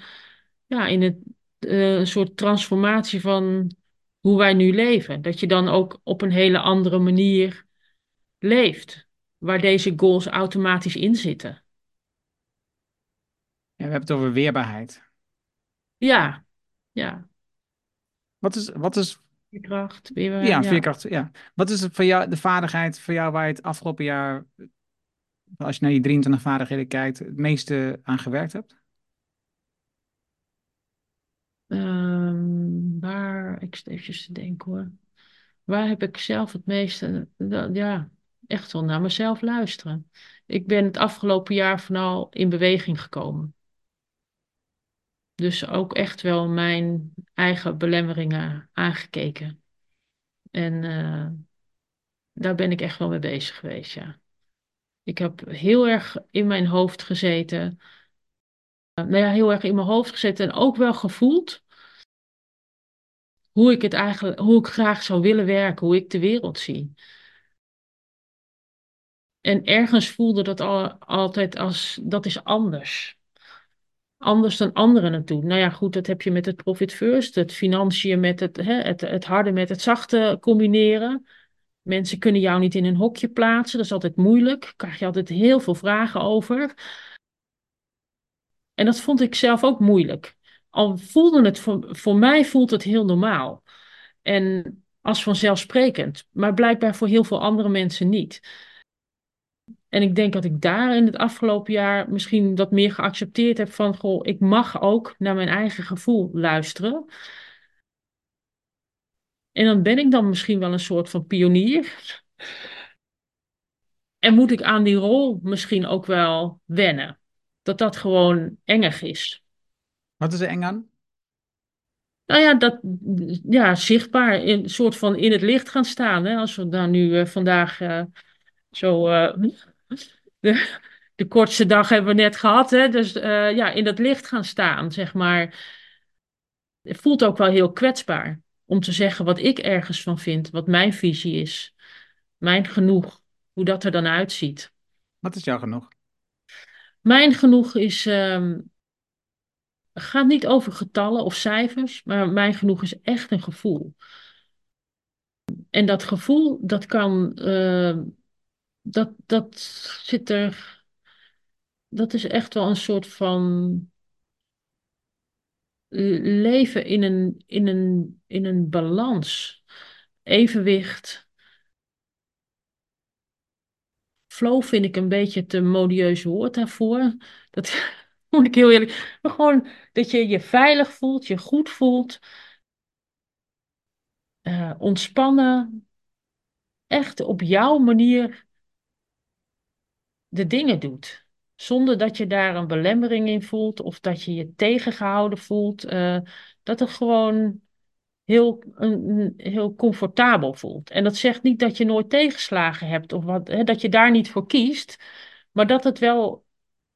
ja, in het, uh, een soort transformatie van hoe wij nu leven. Dat je dan ook op een hele andere manier leeft, waar deze goals automatisch in zitten. We hebben het over weerbaarheid. Ja, ja. Wat is, wat is Veerkracht, weer, ja, veerkracht. Ja. Wat is het voor jou, de vaardigheid voor jou waar je het afgelopen jaar, als je naar die 23 vaardigheden kijkt, het meeste aan gewerkt hebt? Um, waar, ik zit even te denken hoor. Waar heb ik zelf het meeste, ja, echt wel naar mezelf luisteren. Ik ben het afgelopen jaar vooral in beweging gekomen. Dus ook echt wel mijn eigen belemmeringen aangekeken. En uh, daar ben ik echt wel mee bezig geweest, ja. Ik heb heel erg in mijn hoofd gezeten. Uh, nou ja, heel erg in mijn hoofd gezeten en ook wel gevoeld hoe ik het eigenlijk, hoe ik graag zou willen werken, hoe ik de wereld zie. En ergens voelde dat al, altijd als dat is anders anders dan anderen het doen. Nou ja, goed, dat heb je met het profit first, het financiën met het, hè, het, het harde met het zachte combineren. Mensen kunnen jou niet in een hokje plaatsen, dat is altijd moeilijk. Daar krijg je altijd heel veel vragen over. En dat vond ik zelf ook moeilijk. Al voelde het, voor, voor mij voelt het heel normaal. En als vanzelfsprekend, maar blijkbaar voor heel veel andere mensen niet. En ik denk dat ik daar in het afgelopen jaar misschien wat meer geaccepteerd heb van, goh, ik mag ook naar mijn eigen gevoel luisteren. En dan ben ik dan misschien wel een soort van pionier. En moet ik aan die rol misschien ook wel wennen. Dat dat gewoon engig is. Wat is er eng aan? Nou ja, dat ja, zichtbaar, in, soort van in het licht gaan staan. Hè? Als we daar nu uh, vandaag uh, zo uh, de, de kortste dag hebben we net gehad. Hè? Dus uh, ja, in dat licht gaan staan, zeg maar. Het voelt ook wel heel kwetsbaar om te zeggen wat ik ergens van vind, wat mijn visie is. Mijn genoeg, hoe dat er dan uitziet. Wat is jouw genoeg? Mijn genoeg is. Um, gaat niet over getallen of cijfers, maar mijn genoeg is echt een gevoel. En dat gevoel, dat kan. Uh, dat, dat zit er. Dat is echt wel een soort van leven in een, in een, in een balans, evenwicht. Flow vind ik een beetje te modieus woord daarvoor. Dat moet ik heel eerlijk. Maar gewoon dat je je veilig voelt, je goed voelt. Uh, ontspannen. Echt op jouw manier de dingen doet. Zonder dat je daar een belemmering in voelt of dat je je tegengehouden voelt. Uh, dat het gewoon heel, een, heel comfortabel voelt. En dat zegt niet dat je nooit tegenslagen hebt of wat, hè, dat je daar niet voor kiest. Maar dat het wel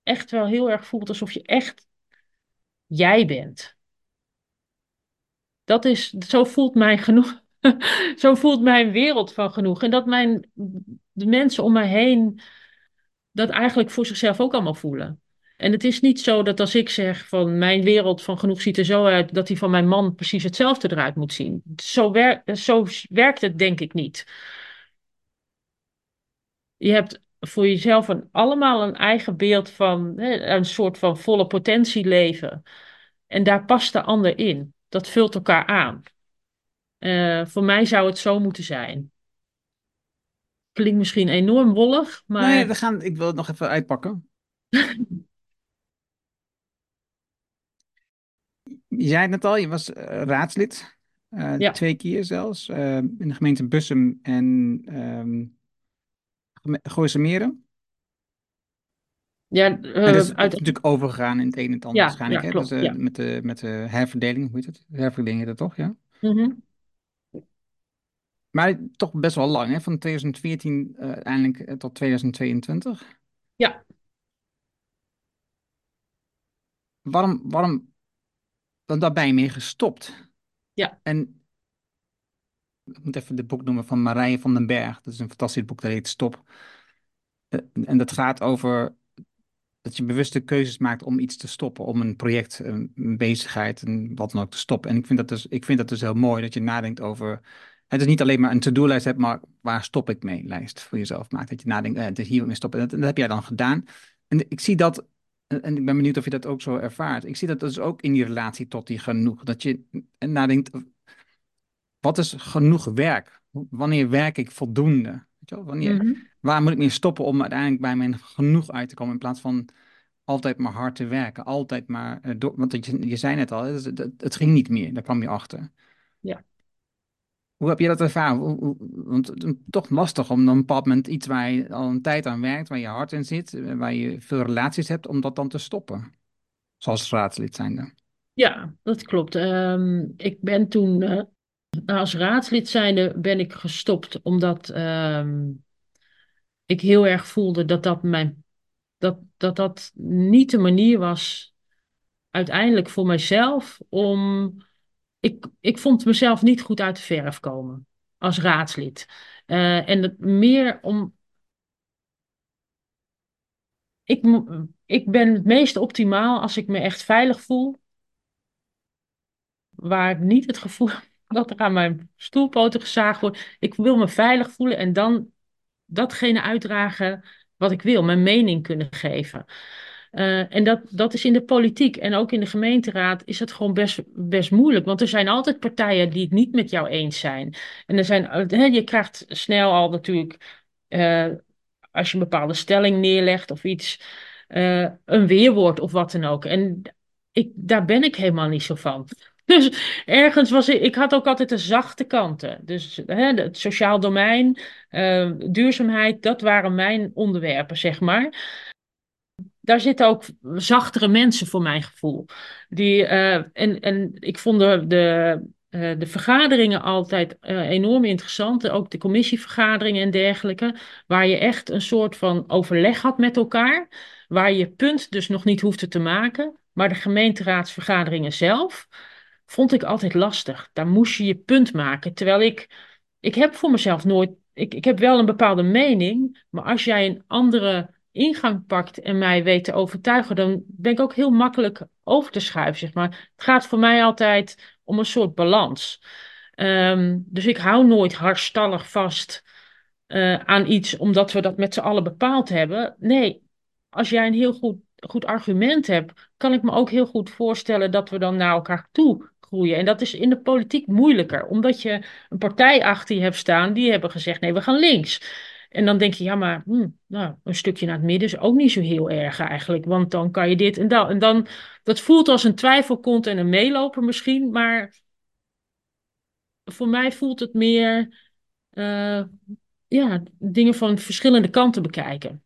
echt wel heel erg voelt alsof je echt jij bent. Dat is, zo voelt mijn genoeg. zo voelt mijn wereld van genoeg. En dat mijn, de mensen om mij heen dat eigenlijk voor zichzelf ook allemaal voelen. En het is niet zo dat als ik zeg van mijn wereld van genoeg ziet er zo uit, dat die van mijn man precies hetzelfde eruit moet zien. Zo, wer zo werkt het denk ik niet. Je hebt voor jezelf een, allemaal een eigen beeld van hè, een soort van volle potentie leven. En daar past de ander in. Dat vult elkaar aan. Uh, voor mij zou het zo moeten zijn. Klinkt misschien enorm wollig, maar... Nee, we gaan, ik wil het nog even uitpakken. je zei het net al, je was uh, raadslid. Uh, ja. Twee keer zelfs. Uh, in de gemeente Bussum en um, Gooise Meren. Ja, dat is uit... natuurlijk overgegaan in het een en het ander ja, waarschijnlijk. Ja, klopt, dus, ja. met, de, met de herverdeling, hoe heet het? Herverdeling heet het toch, ja? Mm -hmm. Maar toch best wel lang, hè? Van 2014 uh, uiteindelijk tot 2022. Ja. Waarom, waarom dan daar ben je mee gestopt. Ja. En ik moet even het boek noemen van Marije van den Berg. Dat is een fantastisch boek, dat heet Stop. Eh, en dat gaat over dat je bewuste keuzes maakt om iets te stoppen, om een project, een, bezigheid, en wat dan ook te stoppen. En ik vind dat dus, ik vind dat dus heel mooi, dat je nadenkt over, het is niet alleen maar een to-do-lijst hebt, maar waar stop ik mee lijst voor jezelf maakt. Dat je nadenkt, eh, het is hier mee stoppen. En dat, dat heb jij dan gedaan. En ik zie dat, en ik ben benieuwd of je dat ook zo ervaart. Ik zie dat dus ook in die relatie tot die genoeg. Dat je nadenkt, wat is genoeg werk? Wanneer werk ik voldoende? Weet je wel? Wanneer, Mhm. Waar moet ik mee stoppen om uiteindelijk bij mijn genoeg uit te komen in plaats van altijd maar hard te werken, altijd maar eh, door, want je, je zei net al, het, het, het ging niet meer, daar kwam je achter. Ja. Hoe heb je dat ervaren? Want het is toch lastig om dan op een bepaald moment iets waar je al een tijd aan werkt, waar je hart in zit, eh, waar je veel relaties hebt, om dat dan te stoppen. Zoals raadslid zijnde. Ja, dat klopt. Ehm, ik ben toen eh, als raadslid zijnde ben ik gestopt omdat ehm, ik heel erg voelde dat dat mijn dat, dat dat niet de manier was uiteindelijk voor mijzelf om ik, ik vond mezelf niet goed uit de verf komen als raadslid. Eh, en meer om ik, ik ben het meest optimaal als ik me echt veilig voel waar ik niet het gevoel heb dat er aan mijn stoelpoten gezaagd wordt. Ik wil me veilig voelen en dan datgene uitdragen wat ik wil, mijn mening kunnen geven. Eh, en dat, dat is in de politiek en ook in de gemeenteraad is het gewoon best, best moeilijk. Want er zijn altijd partijen die het niet met jou eens zijn. En er zijn, hè, je krijgt snel al natuurlijk, eh, als je een bepaalde stelling neerlegt of iets, eh, een weerwoord of wat dan ook. En ik, daar ben ik helemaal niet zo van. Dus ergens was ik, ik had ook altijd de zachte kanten. Dus het sociaal domein, eh, duurzaamheid, dat waren mijn onderwerpen, zeg maar. Daar zitten ook zachtere mensen voor mijn gevoel. Die, eh, en, en ik vond de, de, eh, de vergaderingen altijd eh, enorm interessant. Ook de commissievergaderingen en dergelijke. Waar je echt een soort van overleg had met elkaar. Waar je punt dus nog niet hoefde te maken. Maar de gemeenteraadsvergaderingen zelf vond ik altijd lastig. Daar moest je je punt maken. Terwijl ik, ik heb voor mezelf nooit, ik, ik heb wel een bepaalde mening, maar als jij een andere ingang pakt en mij weet te overtuigen, dan ben ik ook heel makkelijk over te schuiven, zeg maar. Het gaat voor mij altijd om een soort balans. Ehm, dus ik hou nooit harstallig vast eh, aan iets omdat we dat met z'n allen bepaald hebben. Nee, als jij een heel goed, goed argument hebt, kan ik me ook heel goed voorstellen dat we dan naar elkaar toe groeien. En dat is in de politiek moeilijker, omdat je een partij achter je hebt staan, die hebben gezegd, nee, we gaan links. En dan denk je, ja, maar hm, nou, een stukje naar het midden is ook niet zo heel erg eigenlijk, want dan kan je dit en dat. En dan, dat voelt als een twijfelkont en een meeloper misschien, maar voor mij voelt het meer, eh, ja, dingen van verschillende kanten bekijken.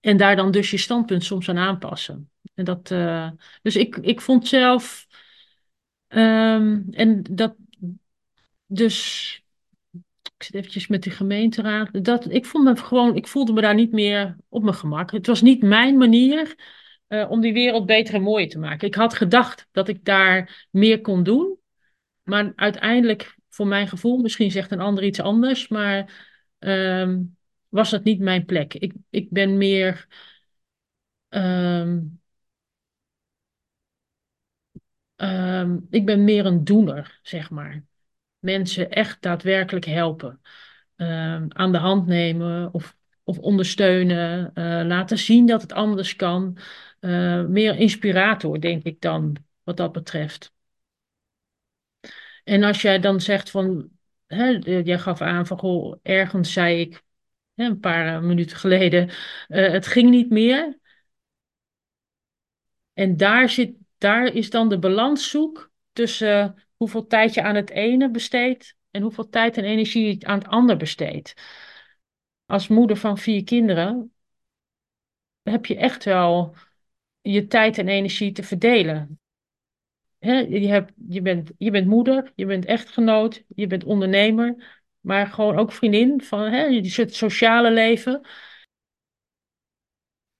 En daar dan dus je standpunt soms aan aanpassen. En dat, eh, dus ik, ik vond zelf, ehm, en dat, dus, ik zit eventjes met de gemeenteraad, dat, ik, vond me gewoon, ik voelde me daar niet meer op mijn gemak. Het was niet mijn manier eh, om die wereld beter en mooier te maken. Ik had gedacht dat ik daar meer kon doen, maar uiteindelijk, voor mijn gevoel, misschien zegt een ander iets anders, maar ehm, was dat niet mijn plek. Ik, ik ben meer. ehm, ehm, ik ben meer een doener, zeg maar. Mensen echt daadwerkelijk helpen. Ehm, aan de hand nemen of, of ondersteunen. eh, laten zien dat het anders kan. Eh, meer inspirator, denk ik dan, wat dat betreft. En als jij dan zegt van. Hè, jij gaf aan van, goh, ergens zei ik hè, een paar eh, minuten geleden, het ging niet meer. En daar, zit, daar is dan de balans zoek tussen hoeveel tijd je aan het ene besteedt en hoeveel tijd en energie je aan het ander besteedt. Als moeder van vier kinderen heb je echt wel je tijd en energie te verdelen. Je, hebt, je, bent, je bent moeder, je bent echtgenoot, je bent ondernemer, maar gewoon ook vriendin van hè, soort sociale leven.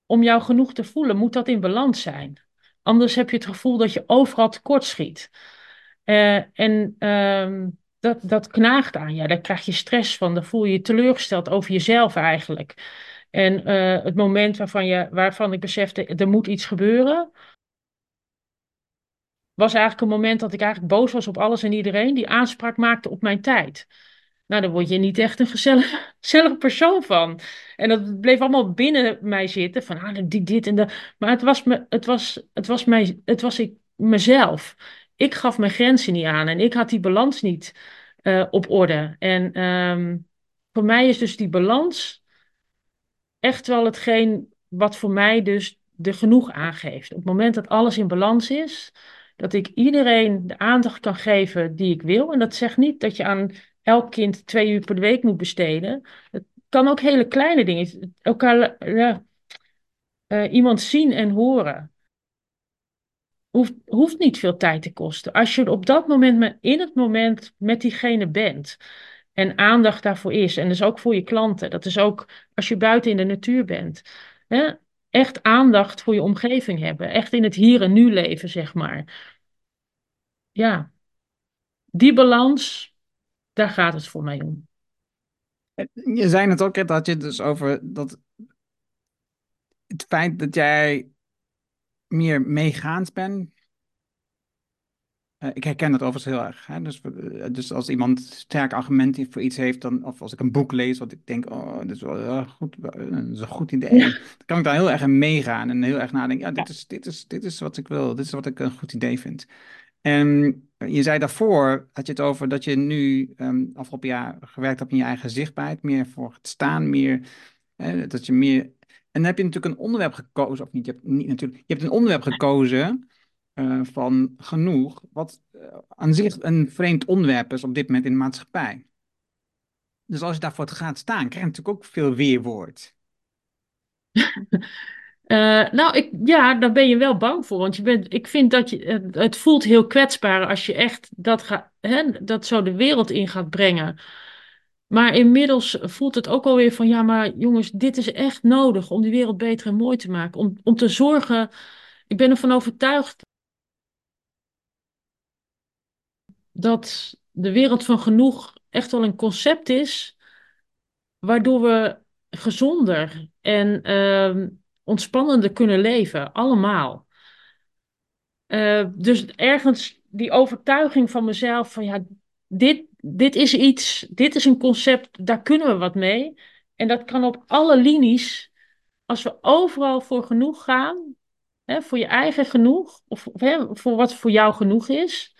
Om jou genoeg te voelen, moet dat in balans zijn. Anders heb je het gevoel dat je overal tekort schiet. Uh, en ehm, dat, dat knaagt aan je. Daar krijg je stress van. Dan voel je je teleurgesteld over jezelf eigenlijk. En uh, het moment waarvan, je, waarvan ik besefte, er moet iets gebeuren, was eigenlijk een moment dat ik eigenlijk boos was op alles en iedereen die aanspraak maakte op mijn tijd. Nou, daar word je niet echt een gezellig, gezellig persoon van. En dat bleef allemaal binnen mij zitten, van ah, dit, dit en dat. Maar het was, me, het was, het was, mij, het was ik, mezelf. Ik gaf mijn grenzen niet aan en ik had die balans niet uh, op orde. En um, voor mij is dus die balans echt wel hetgeen wat voor mij dus de genoeg aangeeft. Op het moment dat alles in balans is, dat ik iedereen de aandacht kan geven die ik wil. En dat zegt niet dat je aan elk kind twee uur per week moet besteden. Het kan ook hele kleine dingen. Elkaar uh, iemand zien en horen. Hoeft, hoeft niet veel tijd te kosten. Als je op dat moment, in het moment met diegene bent. En aandacht daarvoor is. En dus ook voor je klanten. Dat is ook als je buiten in de natuur bent. Hè? Echt aandacht voor je omgeving hebben. Echt in het hier en nu leven, zeg maar. Ja. Die balans, daar gaat het voor mij om. Je zei het ook, dat je dus over dat het feit dat jij meer meegaand bent. Uh, ik herken dat overigens heel erg. Hè? Dus, uh, dus als iemand sterk argument voor iets heeft, dan, of als ik een boek lees wat ik denk, oh, dit is wel goed, dat is een goed idee, dan kan ik daar heel erg in meegaan en heel erg nadenken, ja, dit is, dit is, dit is wat ik wil, dit is wat ik een goed idee vind. En je zei daarvoor, had je het over dat je nu um, afgelopen jaar gewerkt hebt in je eigen zichtbaarheid, meer voor het staan, meer, dat je meer... En dan heb je natuurlijk een onderwerp gekozen, of niet, je hebt, niet natuurlijk, je hebt een onderwerp gekozen uh, van genoeg, wat uh, aan zich een vreemd onderwerp is op dit moment in de maatschappij. Dus als je daarvoor gaat staan, krijg je natuurlijk ook veel weerwoord. Uh, nou, ik, ja, daar ben je wel bang voor. Want je bent, ik vind dat je, het voelt heel kwetsbaar als je echt dat, ga, hè, dat zo de wereld in gaat brengen. Maar inmiddels voelt het ook alweer van, ja, maar jongens, dit is echt nodig om die wereld beter en mooi te maken. Om, om te zorgen, ik ben ervan overtuigd dat de wereld van genoeg echt wel een concept is, waardoor we gezonder en uh, ontspannender kunnen leven, allemaal. Uh, dus ergens die overtuiging van mezelf van ja, dit, dit is iets, dit is een concept, daar kunnen we wat mee. En dat kan op alle linies, als we overal voor genoeg gaan, hè, voor je eigen genoeg, of hè, voor wat voor jou genoeg is.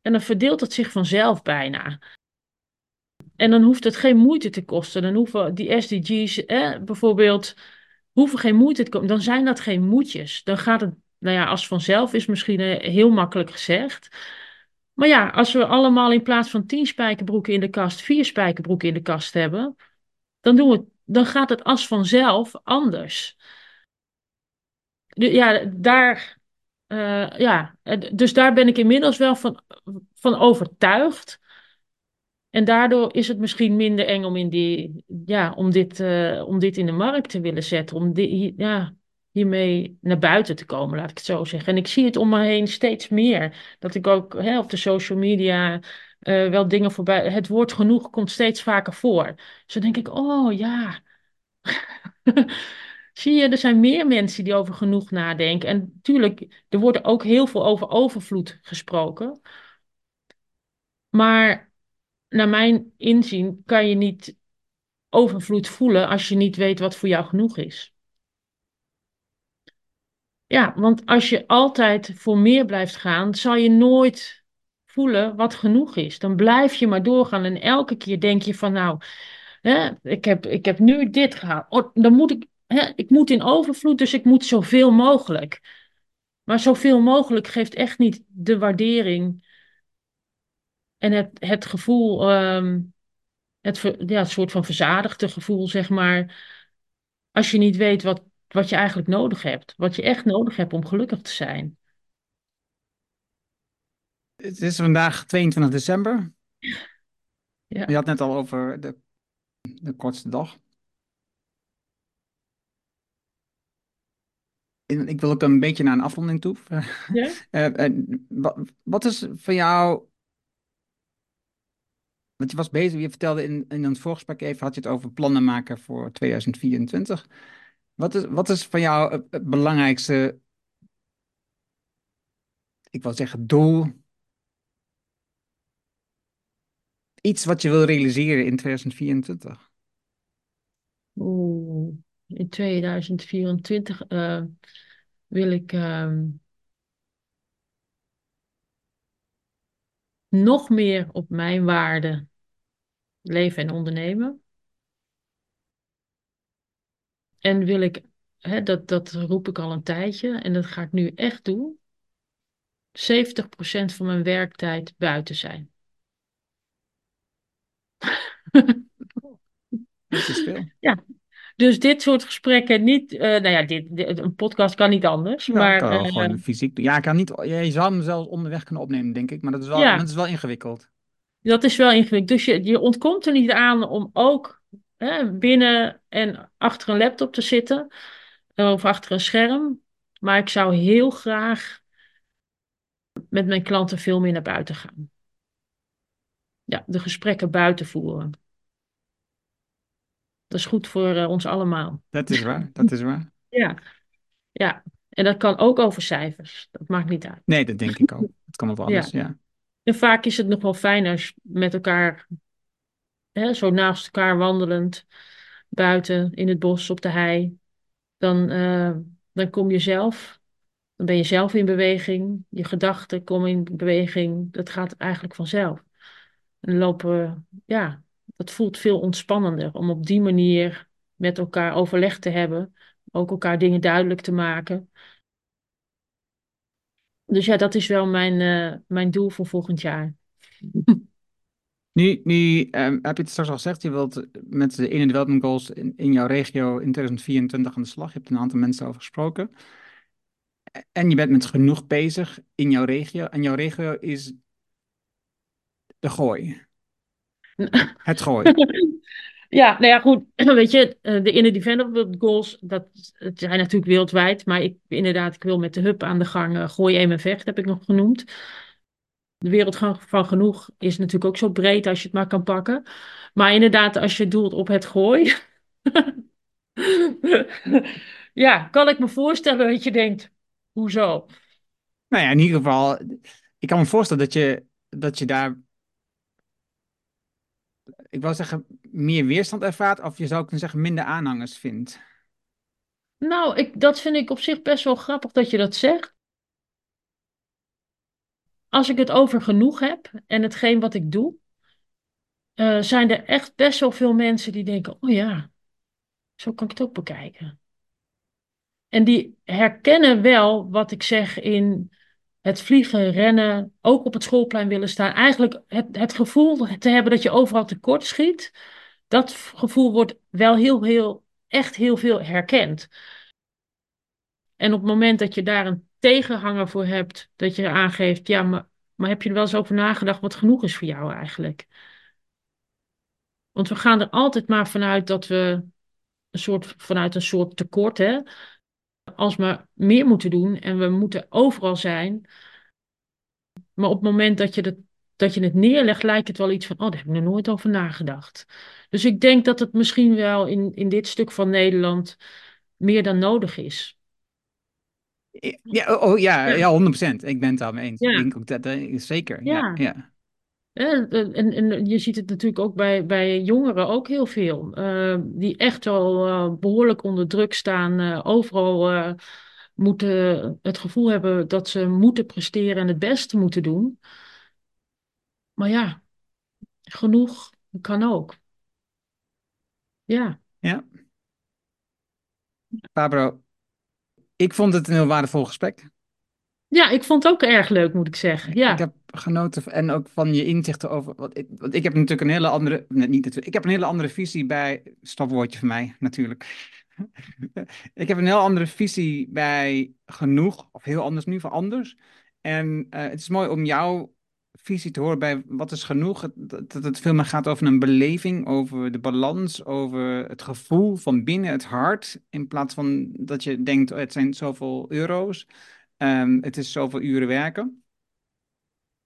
En dan verdeelt het zich vanzelf bijna. En dan hoeft het geen moeite te kosten. Dan hoeven die SDG's eh, bijvoorbeeld hoeven geen moeite te komen. Dan zijn dat geen moedjes. Dan gaat het, nou ja, als vanzelf is misschien eh, heel makkelijk gezegd. Maar ja, als we allemaal in plaats van tien spijkerbroeken in de kast, vier spijkerbroeken in de kast hebben, dan, doen we, dan gaat het als vanzelf anders. Ja, daar, uh, ja, dus daar ben ik inmiddels wel van, van overtuigd en daardoor is het misschien minder eng om, in die, ja, om, dit, om dit in de markt te willen zetten. Om die, ja, hiermee naar buiten te komen, laat ik het zo zeggen. En ik zie het om me heen steeds meer. Dat ik ook hè, op de social media uh, wel dingen voorbij. Het woord genoeg komt steeds vaker voor. Dus dan denk ik, oh ja. zie je, er zijn meer mensen die over genoeg nadenken. En natuurlijk, er wordt ook heel veel over overvloed gesproken. Maar naar mijn inzien kan je niet overvloed voelen als je niet weet wat voor jou genoeg is. Ja, want als je altijd voor meer blijft gaan, zal je nooit voelen wat genoeg is. Dan blijf je maar doorgaan en elke keer denk je van nou, hè, ik, heb, ik heb nu dit gehaald. Oh, dan moet ik, hè, ik moet in overvloed, dus ik moet zoveel mogelijk. Maar zoveel mogelijk geeft echt niet de waardering en het, het gevoel, um, het, ja, soort van verzadigde gevoel, zeg maar. Als je niet weet wat, wat je eigenlijk nodig hebt. Wat je echt nodig hebt om gelukkig te zijn. Het is vandaag 22 december. Ja. Je had net al over de, de kortste dag. ik wil ook een beetje naar een afronding toe. Ja? Uh, wat, wat, is van jou. Want je was bezig, je vertelde in, in een voorgesprek even, had je het over plannen maken voor 2024. Wat is, wat is van jou het belangrijkste, ik wil zeggen, doel? Iets wat je wil realiseren in 2024? Oeh, in 2024 uh, wil ik uh, nog meer op mijn waarde leven en ondernemen. En wil ik, hè, dat, dat roep ik al een tijdje en dat ga ik nu echt doen, 70% van mijn werktijd buiten zijn. Dat is veel. Ja, dus dit soort gesprekken niet, uh, nou ja, dit, een podcast kan niet anders. Ja, maar, kan uh, gewoon fysiek. Ja, ik kan niet, je zou hem zelfs onderweg kunnen opnemen, denk ik. Maar dat is wel, Ja. dat is wel ingewikkeld. Dat is wel ingewikkeld. Dus je, je ontkomt er niet aan om ook hè, binnen en achter een laptop te zitten. eh, Of achter een scherm. Maar ik zou heel graag met mijn klanten veel meer naar buiten gaan. Ja, de gesprekken buiten voeren. Dat is goed voor eh, ons allemaal. Dat is waar, dat is waar. Ja, ja. En dat kan ook over cijfers. Dat maakt niet uit. Nee, dat denk ik ook. Het kan wel Ja. anders, ja. En vaak is het nog wel fijn als je met elkaar, zo naast elkaar wandelend, buiten in het bos, op de hei. Dan, eh, dan kom je zelf, dan ben je zelf in beweging. Je gedachten komen in beweging. Dat gaat eigenlijk vanzelf. En lopen ja, dat voelt veel ontspannender om op die manier met elkaar overleg te hebben. Ook elkaar dingen duidelijk te maken. Dus ja, dat is wel mijn, eh, mijn doel voor volgend jaar. Nu, nu ehm, heb je het straks al gezegd, je wilt met de Inner Development Goals in, in jouw regio in 2024 aan de slag. Je hebt een aantal mensen over gesproken. En je bent met genoeg bezig in jouw regio. En jouw regio is de gooi. Het gooi. Ja, nou ja, goed. Weet je, eh, de Inner Development Goals, dat het zijn natuurlijk wereldwijd. Maar ik, inderdaad, ik wil met de hub aan de gang. eh, gooi, en vecht heb ik nog genoemd. De wereld van, genoeg is natuurlijk ook zo breed als je het maar kan pakken. Maar inderdaad, als je doelt op het gooi. ja, kan ik me voorstellen dat je denkt, hoezo? Nou ja, in ieder geval, ik kan me voorstellen dat je, dat je daar, ik wou zeggen, meer weerstand ervaart. Of je zou kunnen zeggen, minder aanhangers vindt. Nou, ik, dat vind ik op zich best wel grappig dat je dat zegt. Als ik het over genoeg heb en hetgeen wat ik doe, eh, zijn er echt best wel veel mensen die denken: oh ja, zo kan ik het ook bekijken. En die herkennen wel wat ik zeg in het vliegen, rennen, ook op het schoolplein willen staan. Eigenlijk het, het gevoel te hebben dat je overal tekort schiet, dat gevoel wordt wel heel, heel, echt heel veel herkend. En op het moment dat je daar een tegenhanger voor hebt, dat je aangeeft, ja, maar, maar heb je er wel eens over nagedacht wat genoeg is voor jou eigenlijk? Want we gaan er altijd maar vanuit dat we een soort, vanuit een soort tekort, hè, alsmaar meer moeten doen en we moeten overal zijn. Maar op het moment dat je, het, dat je het neerlegt, lijkt het wel iets van, oh, daar heb ik nog nooit over nagedacht. Dus ik denk dat het misschien wel in, in dit stuk van Nederland meer dan nodig is. Ja, oh, oh, ja, Ja. ja, 100%. Ik ben het daarmee eens. Ik denk ook dat, zeker. Ja, Ja. En, en je ziet het natuurlijk ook bij, bij jongeren ook heel veel. eh, die echt wel eh, behoorlijk onder druk staan. eh, overal moeten het gevoel hebben dat ze moeten presteren en het beste moeten doen. Maar ja, genoeg kan ook. Ja, ja. Pablo, ik vond het een heel waardevol gesprek. ja ik vond het ook erg leuk, moet ik zeggen. Ja, Ik heb genoten en ook van je inzichten over. Want ik, want ik heb natuurlijk een hele andere. Nee, niet natuurlijk. Ik heb een hele andere visie bij. Stopwoordje van mij, natuurlijk. ik heb een heel andere visie bij genoeg. Of heel anders nu van anders. En eh, het is mooi om jouw visie te horen bij wat is genoeg. Dat het veel meer gaat over een beleving, over de balans, over het gevoel van binnen het hart. In plaats van dat je denkt, oh, het zijn zoveel euro's, um, het is zoveel uren werken.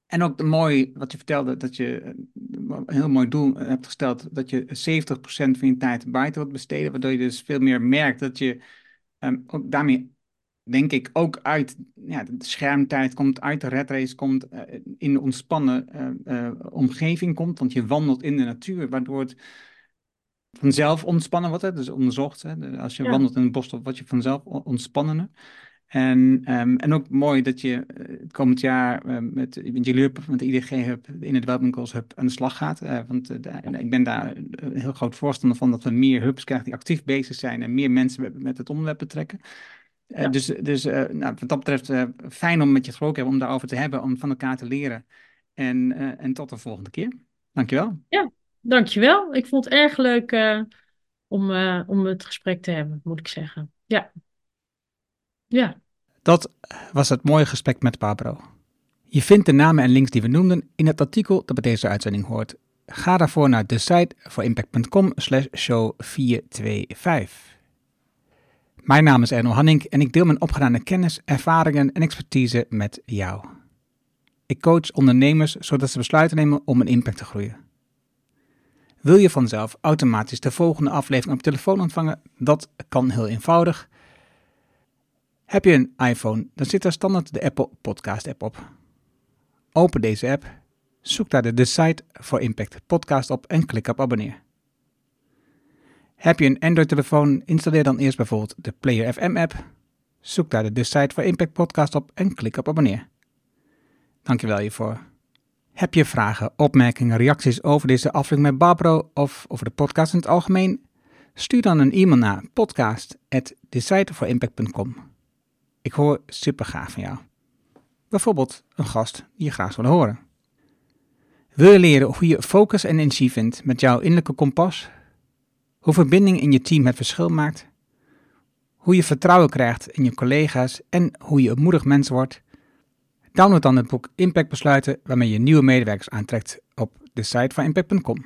En ook de mooi wat je vertelde, dat je een heel mooi doel hebt gesteld, dat je 70% van je tijd buiten wilt besteden, waardoor je dus veel meer merkt dat je um, ook daarmee denk ik, ook uit ja, de schermtijd komt, uit de redrace komt, uh, in de ontspannen uh, uh, omgeving komt. Want je wandelt in de natuur, waardoor het vanzelf ontspannen wordt. Hè? Dus onderzocht, hè? als je wandelt in het bos, word je vanzelf ontspannender. En, um, en ook mooi dat je het komend jaar uh, met, met jullie hub, met de IDG Hub, de Inner Development Goals Hub, aan de slag gaat. Uh, want uh, ik ben daar een heel groot voorstander van dat we meer hubs krijgen die actief bezig zijn en meer mensen met, met het onderwerp betrekken. Uh, Dus, dus uh, nou, wat dat betreft uh, fijn om met je gesproken hebben, om daarover te hebben, om van elkaar te leren. En, en tot de volgende keer. Dankjewel. Ja, dankjewel. Ik vond het erg leuk om, om het gesprek te hebben, moet ik zeggen. Ja. Ja. Dat was het mooie gesprek met Pablo. Je vindt de namen en links die we noemden in het artikel dat bij deze uitzending hoort. Ga daarvoor naar de site voor impact.com slash show 425. Mijn naam is Erno Hanning en ik deel mijn opgedane kennis, ervaringen en expertise met jou. Ik coach ondernemers zodat ze besluiten nemen om een impact te groeien. Wil je vanzelf automatisch de volgende aflevering op telefoon ontvangen? Dat kan heel eenvoudig. Heb je een iPhone, dan zit daar standaard de Apple Podcast app op. Open deze app, zoek daar de Decide for Impact podcast op en klik op abonneer. Heb je een Android-telefoon, installeer dan eerst bijvoorbeeld de Player FM app. Zoek daar de Decide for Impact podcast op en klik op abonneer. Dankjewel hiervoor. Heb je vragen, opmerkingen, reacties over deze aflevering met Barbro of over de podcast in het algemeen? Stuur dan een e-mail naar podcast.decideforimpact.com. Ik hoor super graag van jou. Bijvoorbeeld een gast die je graag zou horen. Wil je leren hoe je focus en energie vindt met jouw innerlijke kompas? Hoe verbinding in je team het verschil maakt? Hoe je vertrouwen krijgt in je collega's en hoe je een moedig mens wordt? Download dan het boek Impact Besluiten waarmee je nieuwe medewerkers aantrekt op de site van impact.com.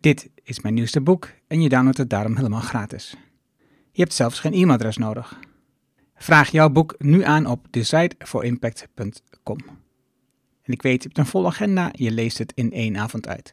Dit is mijn nieuwste boek en je downloadt het daarom helemaal gratis. Je hebt zelfs geen e-mailadres nodig. Vraag jouw boek nu aan op decideforimpact.com. En ik weet, je hebt een volle agenda, je leest het in één avond uit.